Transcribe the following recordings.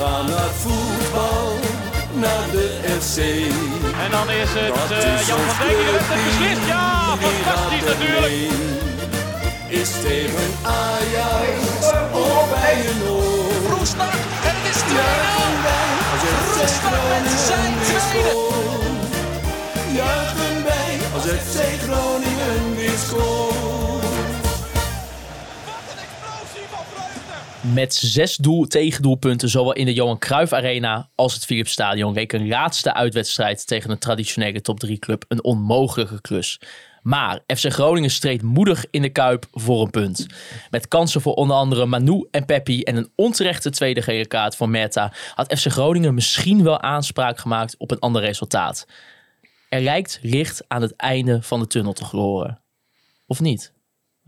gaan naar voetbal, naar de FC. En dan is het Dat eh, is Jan van Dijk die heeft het beslist. Ja, fantastisch natuurlijk. Is tegen Ajax of bij een oor. Roestak en het is 2-0. Juichen wij als FC Roestak met zijn tweede. Juichen wij als FC Groningen weer scoort. Met zes doel tegendoelpunten, zowel in de Johan Cruijff Arena als het Philips Stadion, leek een laatste uitwedstrijd tegen een traditionele top 3 club een onmogelijke klus. Maar FC Groningen streed moedig in de Kuip voor een punt. Met kansen voor onder andere Manu en Peppi en een onterechte tweede gele kaart van Merta had FC Groningen misschien wel aanspraak gemaakt op een ander resultaat. Er lijkt licht aan het einde van de tunnel te gloren. Of niet?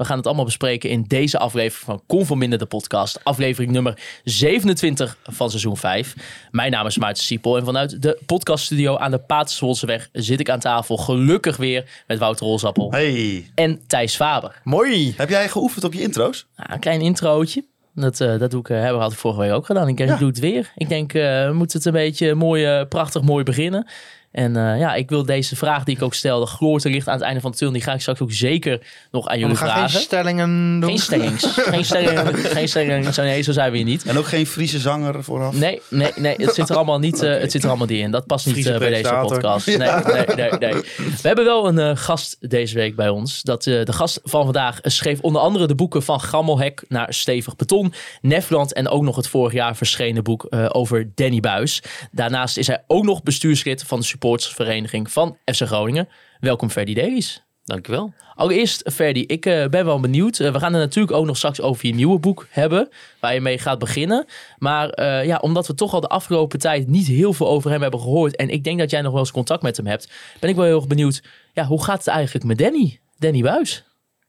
We gaan het allemaal bespreken in deze aflevering van Conforminder de podcast. Aflevering nummer 27 van seizoen 5. Mijn naam is Maarten Siepel en vanuit de podcaststudio aan de Paterswolseweg zit ik aan tafel gelukkig weer met Wouter Rolsappel Hey, en Thijs Faber. Mooi. heb jij geoefend op je intro's? Nou, een klein introotje. Dat, eh, dat doe ik, eh, hebben we had ik vorige week ook gedaan. Ik denk, ik doe het weer. Ik denk, eh, we moeten het een beetje mooi, prachtig mooi beginnen. En eh, ja, ik wil deze vraag die ik ook stelde, gloort er licht aan het einde van de tunnel, die ga ik straks ook zeker nog aan We jullie gaan vragen. geen stellingen doen. Geen stellings. geen stellingen. Geen stellings. Zo, nee, zo zijn we hier niet. En ook geen Friese zanger vooraf? Nee, nee, nee. Het zit er allemaal niet, eh, het zit er allemaal niet in. Dat past niet eh, bij deze podcast. Nee, nee, nee, nee. We hebben wel een eh, gast deze week bij ons. Dat, eh, de gast van vandaag schreef onder andere de boeken van Gammelhek naar Stevig Beton, Nefland en ook nog het vorig jaar verschenen boek eh, over Danny Buis. Daarnaast is hij ook nog bestuurslid van de supportersvereniging van FC Groningen. Welkom Ferdy Davies. Dankjewel. Allereerst, Ferdy, ik eh, ben wel benieuwd. Eh, we gaan het natuurlijk ook nog straks over je nieuwe boek hebben, waar je mee gaat beginnen. Maar eh, ja, omdat we toch al de afgelopen tijd niet heel veel over hem hebben gehoord, en ik denk dat jij nog wel eens contact met hem hebt, ben ik wel heel erg benieuwd. Ja, hoe gaat het eigenlijk met Danny? Danny Buis?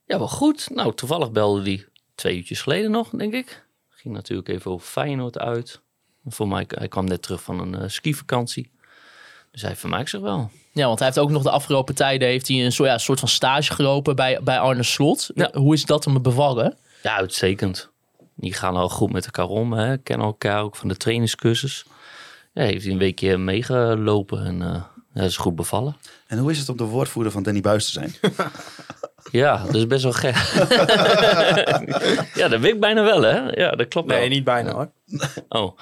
Ja, wel goed. Nou, toevallig belde die twee uurtjes geleden nog, denk ik. Ging natuurlijk even over Feyenoord uit. Voor mij, hij kwam net terug van een skivakantie. Dus hij vermaakt zich wel. Ja, want hij heeft ook nog de afgelopen tijden heeft hij een soort, ja, soort van stage gelopen bij, bij Arne Slot. Ja. Hoe is dat hem bevallen? Ja, uitstekend. Die gaan al goed met elkaar om. Hè. Kennen elkaar ook van de trainingscursus. Ja, heeft hij een weekje meegelopen en eh dat is goed bevallen. En hoe is het om de woordvoerder van Danny Buis te zijn? Ja, dat is best wel gek. ja, dat weet ik bijna wel, hè? Ja, dat klopt wel. Nee, niet bijna hoor. Oh.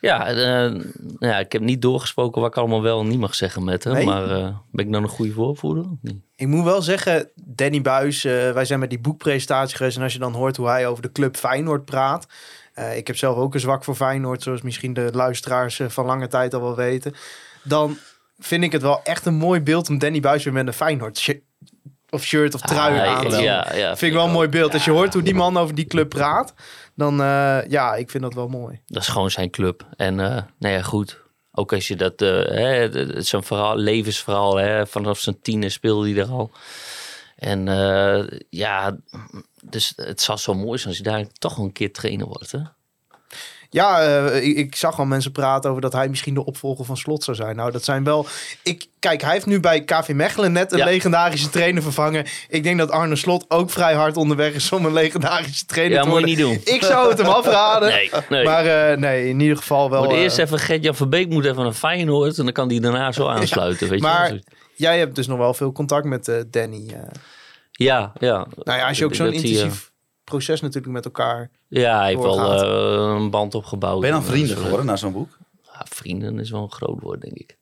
ja, eh, ja, ik heb niet doorgesproken wat ik allemaal wel en niet mag zeggen met hem. Nee? Maar eh, ben ik dan een goede voorvoerder? niet? Ik moet wel zeggen, Danny Buis, eh, wij zijn met die boekpresentatie geweest. En als je dan hoort hoe hij over de club Feyenoord praat. ik heb zelf ook een zwak voor Feyenoord, zoals misschien de luisteraars van lange tijd al wel weten. Dan vind ik het wel echt een mooi beeld om Danny Buis weer met een Feyenoord of shirt of trui Ah, aan ja, ja, vind ik wel een mooi beeld. Als je hoort hoe die man over die club praat, dan eh, ja, ik vind dat wel mooi. Dat is gewoon zijn club. En eh nou ja, goed. Ook als je dat, eh, hè, het is zijn verhaal, levensverhaal, hè, vanaf zijn tiener speelde hij er al. En eh, ja, dus het zou zo mooi zijn als je daar toch een keer trainer wordt. Hè? Ja, eh, ik, ik zag al mensen praten over dat hij misschien de opvolger van Slot zou zijn. Nou, dat zijn wel... Ik, kijk, hij heeft nu bij KV Mechelen net een Ja. legendarische trainer vervangen. Ik denk dat Arne Slot ook vrij hard onderweg is om een legendarische trainer Ja, te moet je worden. niet doen. Ik zou het hem afraden. Nee, nee. Maar eh, nee, in ieder geval wel... Moet eh, eerst even Gert-Jan Verbeek moet even een Feyenoord en dan kan hij daarna zo aansluiten. weet je? maar wel. jij hebt dus nog wel veel contact met Danny. Ja, ja. nou ja, als je ook zo'n intensief proces natuurlijk met elkaar... Ja, hij heeft wel eh, een band opgebouwd. Ben je dan En, vrienden geworden na zo'n boek? Ja, vrienden is wel een groot woord, denk ik.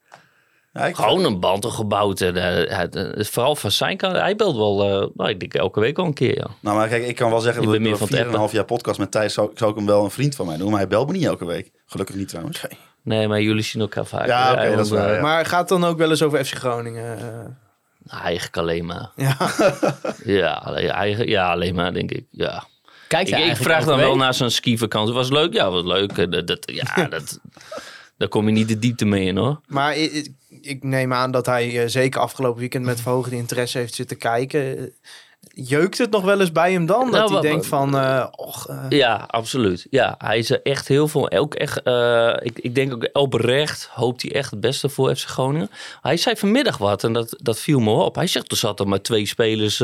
Ja, ik, Gewoon een band opgebouwd. En, eh, het, eh, vooral van zijn kant. Hij belt wel, eh, nou, ik denk elke week al een keer, ja. nou, maar kijk, ik kan wel zeggen Ik dat ben ik meer van het 4,5 jaar podcast met Thijs zou, zou ik hem wel een vriend van mij noemen. Maar hij belt me niet elke week. Gelukkig niet trouwens. Nee, maar jullie zien elkaar vaak. Ja, dat is waar, ja. Maar gaat het dan ook wel eens over FC Groningen? Eh? Eigenlijk alleen maar. ja. Ja, alleen- eigen, ja, alleen maar, denk ik. Ja. Kijk Ik, ik vraag dan wel naar zo'n skivakantie. Was leuk? Ja, was leuk. Eh, Dat, dat, ja, dat, daar kom je niet de diepte mee in, hoor. Maar ik, ik- ik neem aan dat hij eh, zeker afgelopen weekend met verhoogde interesse heeft zitten kijken. Jeukt het nog wel eens bij hem dan? Nou, dat hij wa- denkt van, och, eh, Ja, absoluut. Ja, hij is echt heel veel. Ook echt, eh, ik, ik denk ook oprecht hoopt hij echt het beste voor FC Groningen. Hij zei vanmiddag wat en dat, dat viel me op. Hij zegt er zaten maar twee spelers.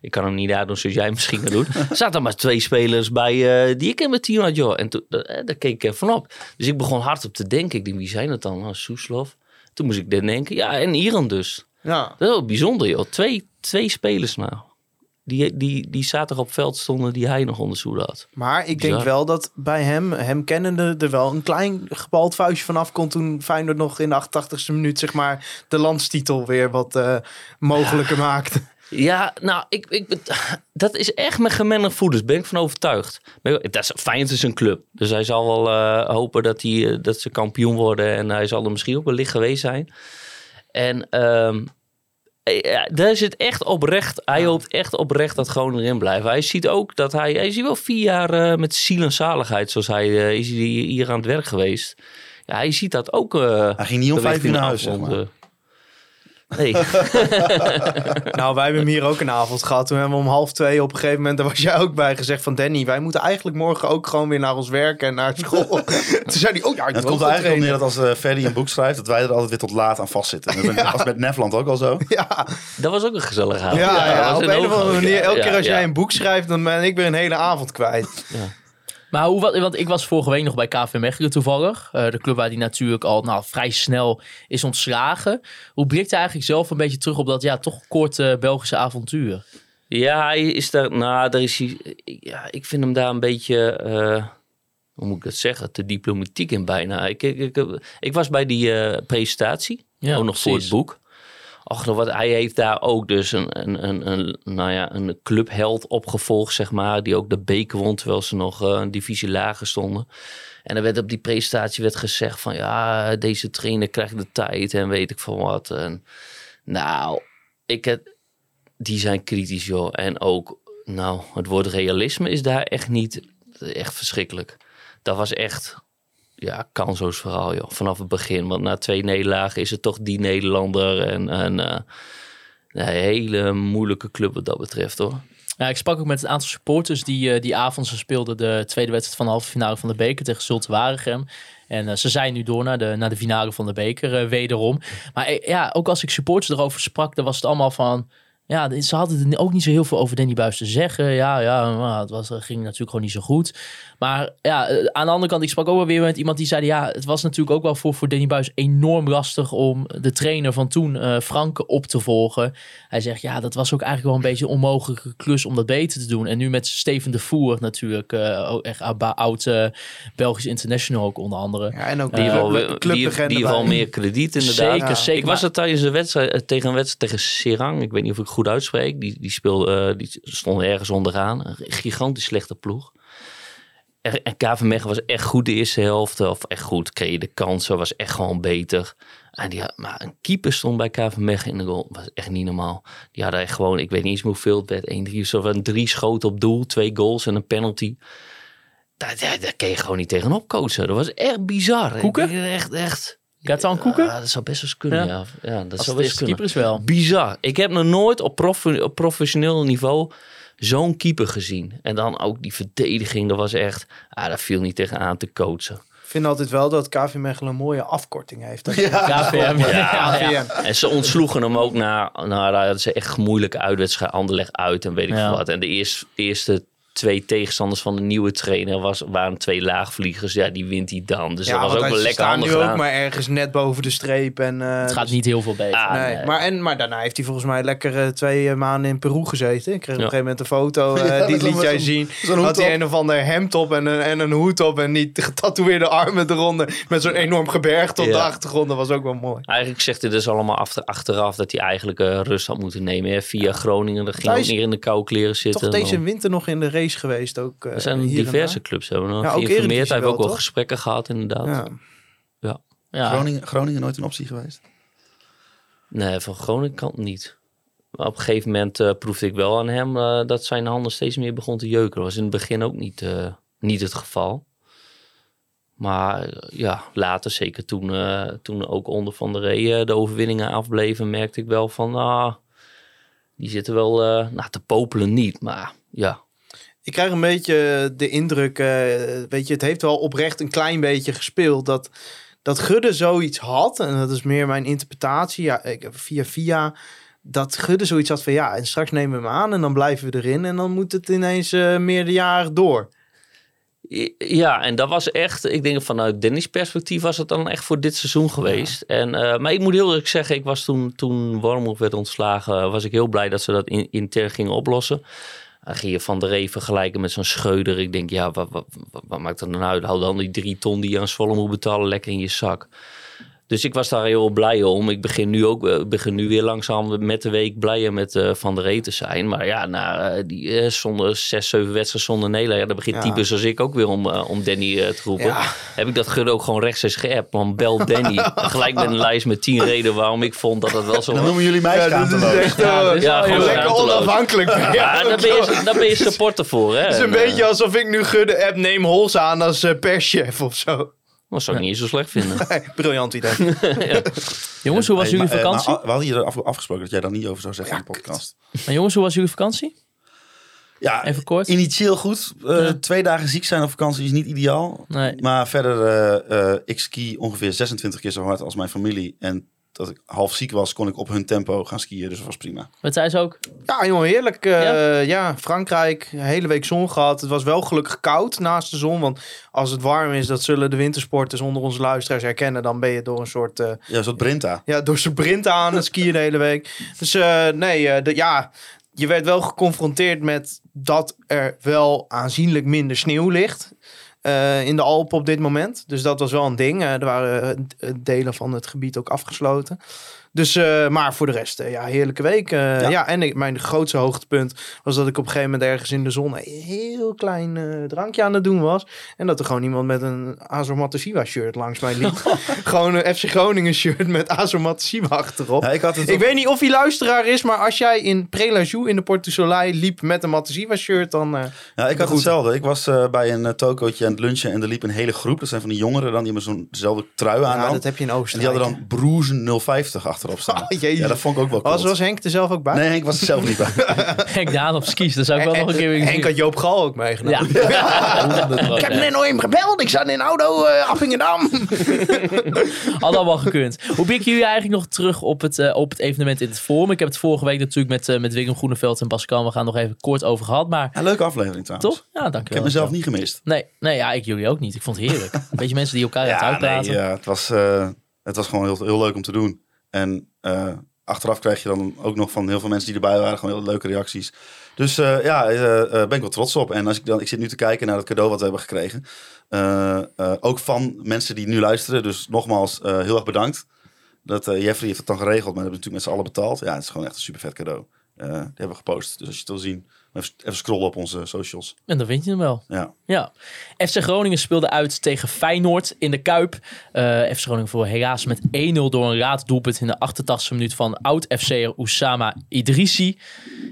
ik kan hem niet nadoen zoals jij misschien gaat doen. er zaten maar twee spelers bij die ik in mijn team had, joh. En toen, daar keek ik even op. Dus ik begon hard op te denken. Ik denk, wie zijn het dan? Nou, Soeslof. Toen moest ik denken, ja, en Iran dus. ja. Dat is wel bijzonder, joh. Twee, twee spelers nou. Die, die, die zaterdag op veld stonden die hij nog onder had. Maar ik Bizar. denk wel dat bij hem, hem kennende, er wel een klein gebald vuistje vanaf komt toen Feyenoord nog in de 88ste minuut, zeg maar, de landstitel weer wat eh, mogelijker maakte. Ja, nou, ik, ik, dat is echt met gemengde voeders. Ben ik van overtuigd. Dat is, Feyenoord is een club. Dus hij zal wel eh, hopen dat, hij, eh, dat ze kampioen worden. En hij zal er misschien ook wel licht geweest zijn. En ehm, eh, ja, daar zit echt oprecht. Hij hoopt echt oprecht dat Groningen erin blijft. Hij ziet ook dat hij... Hij is hier wel vier jaar eh, met ziel en zaligheid. Zoals hij eh, is hier aan het werk geweest. Ja, hij ziet dat ook... eh, Hij ging niet om vijf uur naar huis, zeg maar. Nee. nou, wij hebben hem hier ook een avond gehad. Toen hebben we om half twee op een gegeven moment, daar was jij ook bij, gezegd van Danny, wij moeten eigenlijk morgen ook gewoon weer naar ons werk en naar school. Toen zei hij, oh ja, ik het komt eigenlijk neer dat als eh Ferry een boek schrijft, dat wij er altijd weer tot laat aan vastzitten. Dat was met Nefland ook al zo. Ja, Dat was ook een gezellige avond. ja, ja, was op in een of andere manier, ja, elke ja, keer als ja. jij een boek schrijft, dan ben ik weer een hele avond kwijt. Maar hoe, wat- want ik was vorige week nog bij KV Mechelen toevallig. Eh, de club waar die natuurlijk al nou, vrij snel is ontslagen. Hoe blikt hij eigenlijk zelf een beetje terug op dat ja, toch korte Belgische avontuur? Ja, hij is daar. Nou, daar is hij. Ja, ik vind hem daar een beetje. eh, hoe moet ik dat zeggen? Te diplomatiek in bijna. Ik, ik, ik, ik was bij die eh, presentatie. Ja, ook nog voor het boek. Ach, nou, wat, hij heeft daar ook dus een, een, een, een, nou ja, een clubheld opgevolgd, zeg maar. Die ook de beker won, terwijl ze nog eh, een divisie lager stonden. En er werd op die presentatie werd gezegd van... Ja, deze trainer krijgt de tijd en weet ik van wat. En, nou, ik die zijn kritisch, joh. En ook, nou, het woord realisme is daar echt niet... Echt verschrikkelijk. Dat was echt ja, kansloos verhaal, joh. Vanaf het begin. Want na twee nederlagen is het toch die Nederlander. En, en eh, een hele moeilijke club wat dat betreft, hoor. Ja, ik sprak ook met een aantal supporters die eh, die avond ze speelden de tweede wedstrijd van de halve finale van de beker tegen Zulte Waregem. En eh, ze zijn nu door naar de, naar de finale van de beker wederom. Maar ja, ook als ik supporters erover sprak, dan was het allemaal van... Ja, ze hadden er ook niet zo heel veel over Danny Buis te zeggen. Ja, ja, maar het was, ging natuurlijk gewoon niet zo goed. Maar ja, eh, aan de andere kant, ik sprak ook wel weer met iemand die zei... Ja, het was natuurlijk ook wel voor, voor Danny Buis enorm lastig om de trainer van toen, eh Franke, op te volgen. Hij zegt, ja, dat was ook eigenlijk wel een beetje een onmogelijke klus om dat beter te doen. En nu met Steven de Voer natuurlijk, eh, ook echt oud Belgisch international ook onder andere. Ja, en ook Die uh, wel, weer- die, die wel meer krediet, inderdaad. Zeker, Ja. zeker. Ik was er tijdens de wedstrijd tegen een wedstrijd tegen Serang. Ik weet niet of ik het goed uitspreek. Die, die speelde, die stond ergens onderaan. Een gigantisch slechte ploeg. En KV Mechelen was echt goed de eerste helft. Of echt goed, kreeg je de kansen, was echt gewoon beter. En die had, maar een keeper stond bij KV Mechelen in de goal. was echt niet normaal. Die hadden echt gewoon, ik weet niet eens hoeveel het werd. 1, 3, zo van drie schoten op doel, twee goals en een penalty. Daar, daar, daar kun je gewoon niet tegenop coachen. Dat was echt bizar. Koeken? Ik- Echt, echt. Gatan Koeken? Ja, dat zou best wel eens kunnen, Ja. ja. ja. dat Als zou best kunnen. keeper is wel. Bizar. Ik heb nog nooit op, prof, op professioneel niveau zo'n keeper gezien. En dan ook die verdediging, dat was echt... Ah, dat viel niet tegenaan te coachen. Ik vind altijd wel dat KV Mechelen een mooie afkorting heeft. KVM. Ja, ja. KVM. En ze ontsloegen hem ook na... Nou, daar hadden ze echt moeilijke uitwedstrijd. Anderleg uit en weet ik Ja. veel wat. En de eerste, eerste twee tegenstanders van de nieuwe trainer was, waren twee laagvliegers. Ja, die wint hij dan. Dus Ja, dat was ook wel lekker handig nu ook gedaan. maar ergens net boven de streep. En, eh, Het gaat dus- niet heel veel beter. Ah, Nee, nee. Maar, en, maar daarna heeft hij volgens mij lekker eh, twee eh, maanden in Peru gezeten. Ik kreeg op een gegeven moment een foto, Ja, die liet jij zien. had hij een of ander hemd op en een, en een hoed op en die getatoeëerde armen eronder. Met zo'n enorm gebergte op de achtergrond. Dat was ook wel mooi. Eigenlijk zegt hij dus allemaal achter, achteraf dat hij eigenlijk rust had moeten nemen. Hè? Via Groningen, dat ging Hij niet in de koude kleren zitten. Toch deze Dan- winter nog in de geweest ook. eh, er zijn hier en diverse clubs hebben we nog Ja, geïnformeerd. Hij heeft ook wel, toch? gesprekken gehad inderdaad. Ja. Ja. Groningen, Groningen nooit een optie geweest? Nee, van Groningen kant niet. Maar op een gegeven moment eh, proefde ik wel aan hem eh, dat zijn handen steeds meer begon te jeuken. Dat was in het begin ook niet, eh, niet het geval. Maar eh, ja, later, zeker toen, eh, toen ook onder Van der Rey eh, de overwinningen afbleven, merkte ik wel van, ah, die zitten wel eh, nou, te popelen niet. Maar ja, Ik krijg een beetje de indruk, eh, weet je, het heeft wel oprecht een klein beetje gespeeld dat, dat Gudde zoiets had. En dat is meer mijn interpretatie, ja, via via. Dat Gudde zoiets had van ja, en straks nemen we hem aan en dan blijven we erin. En dan moet het ineens eh meerderjarig door. I- Ja, en dat was echt, ik denk vanuit Dennis perspectief was het dan echt voor dit seizoen geweest. En, eh, maar ik moet heel eerlijk zeggen, ik was toen, toen Wormoed werd ontslagen, was ik heel blij dat ze dat in, intern gingen oplossen. Je Van der Ree vergelijken met zo'n scheuder. Ik denk, ja, wat, wat, wat, maakt dat dan uit? Hou dan die drie ton die je aan Zwolle moet betalen lekker in je zak. Dus ik was daar heel blij om. Ik begin nu ook eh, begin nu weer langzaam met de week blijer met eh, Van der Ree te zijn. Maar ja, na eh, die eh, zonder zes, zeven wedstrijden zonder Nederland, ja, dan begint Ja. types als ik ook weer om, om Danny te roepen. Ja. Heb ik dat Gudde ook gewoon rechtstreeks geappt. Want bel Danny. Gelijk met een lijst met tien redenen waarom ik vond dat het wel zo Dan noemen jullie mij schaamteloos. Ja, dat is Ja, gewoon lekker onafhankelijk. Ja, daar ben, je, daar ben je supporter voor, hè? Het is een En, beetje alsof ik nu Gudde app neem Hols aan als eh, perschef of zo. Dat zou ik niet zo slecht vinden. Briljant idee. Jongens, hoe was Hey, jullie maar, eh, vakantie? maar we hadden hier af- afgesproken dat jij daar niet over zou zeggen in de podcast. Maar jongens, hoe was jullie vakantie? Ja, Even kort. initieel goed. Eh, Ja. Twee dagen ziek zijn op vakantie is niet ideaal. Nee. Maar verder, eh, eh, ik ski ongeveer 26 keer zo hard als mijn familie. En dat ik half ziek was, kon ik op hun tempo gaan skiën. Dus dat was prima. Wat zei ze ook? Ja, jongen, heerlijk. Eh, Ja? ja? Frankrijk, een hele week zon gehad. Het was wel gelukkig koud naast de zon. Want als het warm is, dat zullen de wintersporters onder onze luisteraars herkennen. Dan ben je door een soort, eh, Ja, een soort Brinta. ja, door zijn sprint aan het skiën de hele week. Dus eh, nee, de, ja, je werd wel geconfronteerd met dat er wel aanzienlijk minder sneeuw ligt. Eh, in de Alpen op dit moment. Dus dat was wel een ding. Eh, er waren eh, delen van het gebied ook afgesloten. Dus, eh, maar voor de rest, eh, ja, heerlijke week. Eh, ja. en ik, mijn grootste hoogtepunt was dat ik op een gegeven moment ergens in de zon een heel klein drankje aan het doen was. En dat er gewoon iemand met een Azor Matasiwa shirt langs mij liep. gewoon een FC Groningen shirt met Azor achterop. Ja, ik had het Ik op- weet niet of hij luisteraar is, maar als jij in Prelajou in de Porte du Soleil liep met een Matasiwa shirt, dan... Ja, ik had Goed. hetzelfde. Ik was bij een tokootje aan het lunchen en er liep een hele groep. Dat zijn van die jongeren dan, die hebben zo'nzelfde trui aan ja, dat heb je in En Oostenrijk. die hadden dan Broezen 050 achterop staan. Oh, jezus. ja, dat vond ik ook wel cool. Was, was Henk er zelf ook bij? Nee, Henk was er zelf niet bij. Henk Daan op skis, dat zou ik wel nog een keer willen Henk zien. had Joop Gal ook meegenomen. Ja. Ik heb net nog even gebeld. Ik zat in een auto uh, Appingedam. Had allemaal gekund. Hoe blikken jullie eigenlijk nog terug op het, eh, op het evenement in het Forum? Ik heb het vorige week natuurlijk met, eh, met Willem Groeneveld en Pascal. We gaan nog even kort over gehad, maar Ja, leuke aflevering trouwens. toch? Ja, dankjewel. Ik heb mezelf niet gemist. Nee, nee ja, ik jullie ook niet. Ik vond het heerlijk. Een beetje mensen die elkaar Ja, uitpraten. nee, ja, het, was, eh, het was gewoon heel, heel leuk om te doen. En eh, achteraf krijg je dan ook nog van heel veel mensen die erbij waren gewoon heel leuke reacties. Dus eh, ja, eh, eh, ben ik wel trots op. En als ik dan, ik zit nu te kijken naar het cadeau wat we hebben gekregen. Ook van mensen die nu luisteren. Dus nogmaals, heel erg bedankt. Dat Jeffrey heeft het dan geregeld, maar dat hebben we natuurlijk met z'n allen betaald. Ja, het is gewoon echt een super vet cadeau. Die hebben we gepost. Dus als je het wil zien, even, even scrollen op onze socials. En dan vind je hem wel. Ja. Ja. FC Groningen speelde uit tegen Feyenoord in de Kuip. Eh FC Groningen voor helaas met 1-0 door een raaddoelpunt in de 88e minuut van oud-FC'er Oussama Idrissi.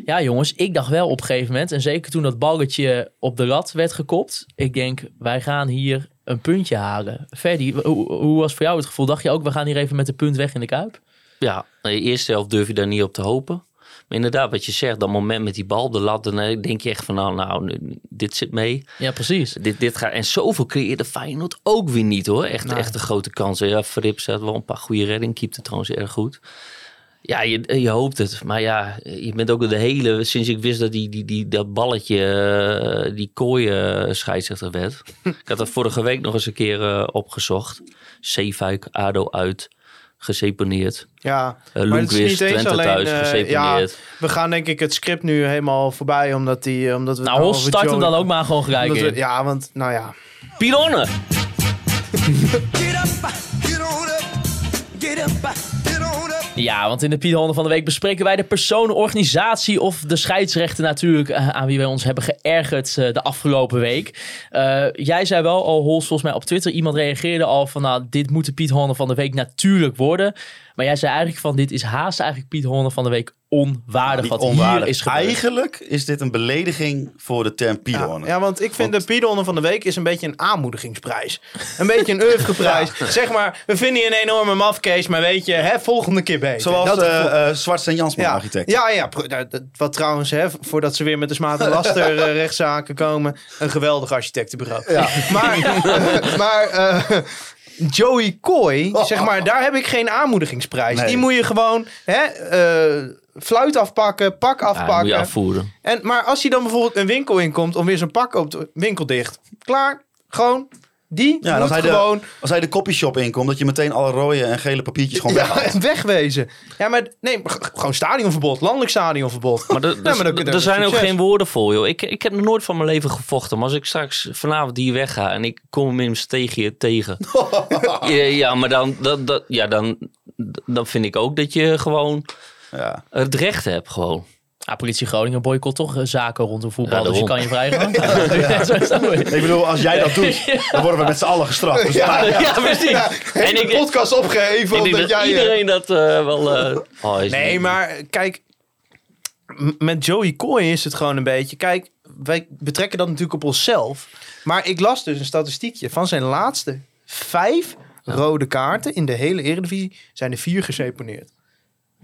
Ja jongens, ik dacht wel op een gegeven moment, en zeker toen dat balletje op de lat werd gekopt. Ik denk, wij gaan hier een puntje halen. Ferdy, hoe, hoe was voor jou het gevoel? Dacht je ook, we gaan hier even met de punt weg in de Kuip? Ja, de eerste helft durf je daar niet op te hopen. Maar inderdaad, wat je zegt, dat moment met die bal op de lat, dan eh, denk je echt van nou, nou nu- dit zit mee. Ja, precies. Dit, dit gaat, en zoveel creëerde Feyenoord ook weer niet hoor. Echt, echt een grote kansen. Ja, Frips had wel een paar goede redding. Keepte trouwens erg goed. Ja, je, je hoopt het. Maar ja, je bent ook de hele... Sinds ik wist dat die, die, die, dat balletje, eh, die kooi eh, scheidsrechter werd. ik had dat vorige week nog eens een keer opgezocht. Zeefuik, ADO uit, geseponeerd. Ja, Uh, maar het is niet eens Twente alleen... thuis, eh, ja, geseponeerd. we gaan denk ik het script nu helemaal voorbij, omdat, die, omdat we... Nou, Hos start hem Joey- dan ook maar gewoon gelijk we-. Ja, want, nou ja. Pilonnen! Ja, want in de Piedhonden van de Week bespreken wij de persoon, organisatie of de scheidsrechter natuurlijk eh, aan wie wij ons hebben geërgerd eh, de afgelopen week. Eh, jij zei wel al, Hols, volgens mij op Twitter, iemand reageerde al van nou, dit moet de Piedhonden van de Week natuurlijk worden. Maar jij zei eigenlijk van dit is haast eigenlijk Piedhonden van de Week onwaardig wat onwaardig. hier is gebeurd. Eigenlijk is dit een belediging voor de term Ja, Pidon. ja, want ik vind de Piedonne van de week is een beetje een aanmoedigingsprijs. Een beetje een oeuvreprijs. Zeg maar, we vinden je een enorme mafkees, maar weet je, hè, volgende keer beter. Zoals Dat eh eh Zwart en Jansman ja. architect. Ja, ja. nou, Wat trouwens, hè, voordat ze weer met de smaad en laster eh, rechtszaken komen, een geweldig architectenbureau. Maar, maar eh, Joey Coy, zeg maar, daar heb ik geen aanmoedigingsprijs. Nee. Die moet je gewoon hè, eh, fluit afpakken, pak Ja, moet afpakken. je afvoeren. En, maar als hij dan bijvoorbeeld een winkel inkomt om weer zijn pak op de winkel dicht. Klaar, gewoon. Die Ja, moet als hij, gewoon de, als hij de copyshop inkomt, dat je meteen alle rode en gele papiertjes gewoon ja, wegwezen. Ja, maar nee, maar gewoon stadionverbod, landelijk stadionverbod. Maar er- Ja, maar dan- er- dan- er zijn ook geen woorden voor, joh. Ik, ik heb nog nooit van mijn leven gevochten. Maar als ik straks vanavond hier wegga en ik kom hem in steegje tegen. ja, ja, maar dan, dat, dat, ja, dan, dan vind ik ook dat je gewoon Ja. het recht hebt, gewoon. Ja, politie Groningen boycott toch eh, zaken rondom voetbal. Ja, dus je kan je vrij gaan. Ja, zo is dat mooi. Ik bedoel, als jij dat doet, dan worden we met z'n allen gestraft. Dus Ja, ja. Ja, precies. En En de ik, podcast opgeheven ik denk omdat dat jij... iedereen dat eh, wel... eh, oh, is Nee, niet- maar kijk, met Joey Coy is het gewoon een beetje. Kijk, wij betrekken dat natuurlijk op onszelf. Maar ik las dus een statistiekje van zijn laatste vijf rode kaarten in de hele Eredivisie zijn er vier geseponeerd.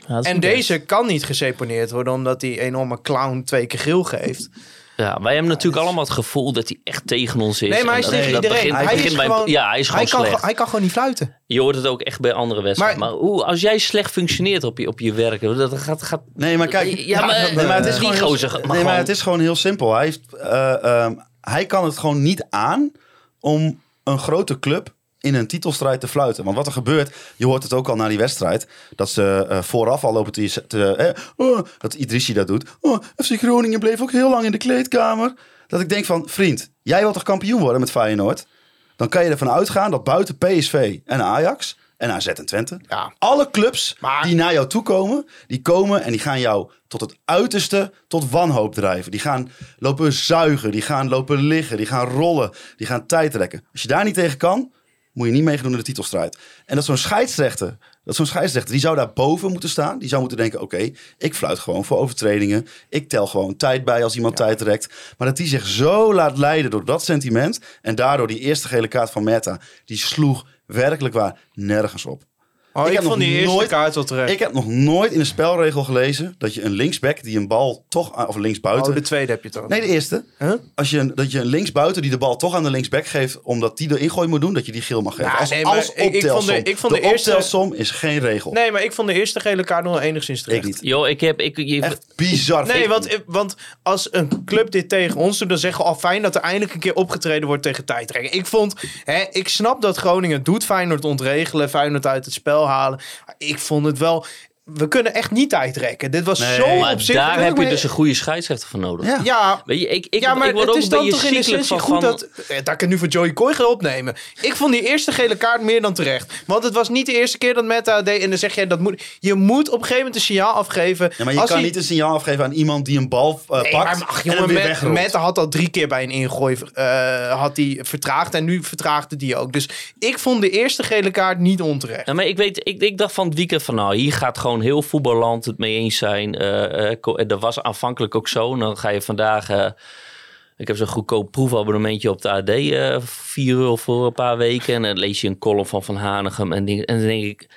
Ja, En deze kan niet geseponeerd worden omdat die enorme clown twee keer geel geeft. Ja, wij hebben natuurlijk allemaal het gevoel dat hij echt tegen ons is. Nee, maar hij is tegen iedereen. begint- hij begint is bij- gewoon, ja, hij is gewoon hij kan, slecht. hij kan gewoon niet fluiten. Je hoort het ook echt bij andere wedstrijden. Maar, Maar- hoe, als jij slecht functioneert op je, op je werk, dat gaat... gaat Nee, maar kijk. Ja, maar- het is gewoon heel- gozer nee, maar het is gewoon heel simpel. Hij, heeft, eh, ehm, hij kan het gewoon niet aan om een grote club in een titelstrijd te fluiten. Want wat er gebeurt, je hoort het ook al na die wedstrijd, dat ze eh, vooraf al lopen te... te eh, oh, dat Idrissi dat doet. Oh, FC Groningen bleef ook heel lang in de kleedkamer. Dat ik denk van, vriend, jij wilt toch kampioen worden met Feyenoord? Dan kan je ervan uitgaan dat buiten PSV en Ajax en AZ en Twente... Ja. alle clubs Maar- die naar jou toe komen, die komen en die gaan jou tot het uiterste tot wanhoop drijven. Die gaan lopen zuigen, die gaan lopen liggen, die gaan rollen, die gaan tijd trekken. Als je daar niet tegen kan, moet je niet meedoen in de titelstrijd. En dat zo'n scheidsrechter, dat zo'n scheidsrechter, die zou daar boven moeten staan. Die zou moeten denken, oké, ik fluit gewoon voor overtredingen. Ik tel gewoon tijd bij als iemand tijd trekt. Maar dat die zich zo laat leiden door dat sentiment. En daardoor die eerste gele kaart van Meta, die sloeg werkelijk waar nergens op. Oh, Ik ik, heb vond nog die eerste nooit- kaart wel terecht. Ik heb nog nooit in de spelregel gelezen dat je een linksback die een bal toch, of linksbuiten. oh, de tweede heb je toch? Nee, de eerste. Huh? Als je, een- dat je een linksbuiten die de bal toch aan de linksback geeft, omdat die de ingooi moet doen, dat je die geel mag geven. Ja, als, nee, maar als ik- ik vond de- ik vond de eerste- optelsom is geen regel. Nee, maar ik vond de eerste gele kaart nog wel enigszins terecht. ik niet. Ik heb... Ik, je, Echt bizar. Nee, want, want als een club dit tegen ons doet, dan zeggen we al fijn dat er eindelijk een keer opgetreden wordt tegen tijdrekken. Ik vond, hè, ik snap dat Groningen het doet, Feyenoord ontregelen, Feyenoord uit het spel Ik vond het wel, we kunnen echt niet tijdrekken. Dit was Nee, zo maar op zich. daar heb je dus een goede scheidsrechter voor nodig. Ja. Ja, Weet je, ik, ik, ja, maar ik word het ook is dan toch in essentie goed van dat... eh, Dat ik het nu voor Joey Coy ga opnemen. Ik vond die eerste gele kaart meer dan terecht. Want het was niet de eerste keer dat Meta deed. En dan zeg je, dat moet, je moet op een gegeven moment een signaal afgeven. Ja, maar je Als kan hij- niet een signaal afgeven aan iemand die een bal eh, Nee, pakt maar ach, en jongen, hem weer Met, wegrolt. Mette had al drie keer bij een ingooi eh, had die vertraagd. En nu vertraagde die ook. Dus ik vond de eerste gele kaart niet onterecht. Ja, maar ik, weet, ik, ik dacht van het weekend van nou, hier gaat gewoon heel voetballand het mee eens zijn. Eh, eh, en dat was aanvankelijk ook zo. Dan ga je vandaag... eh, ik heb zo'n goedkoop proefabonnementje op de AD. eh 4 euro voor een paar weken. En dan lees je een column van Van Hanegem. En, en dan denk ik...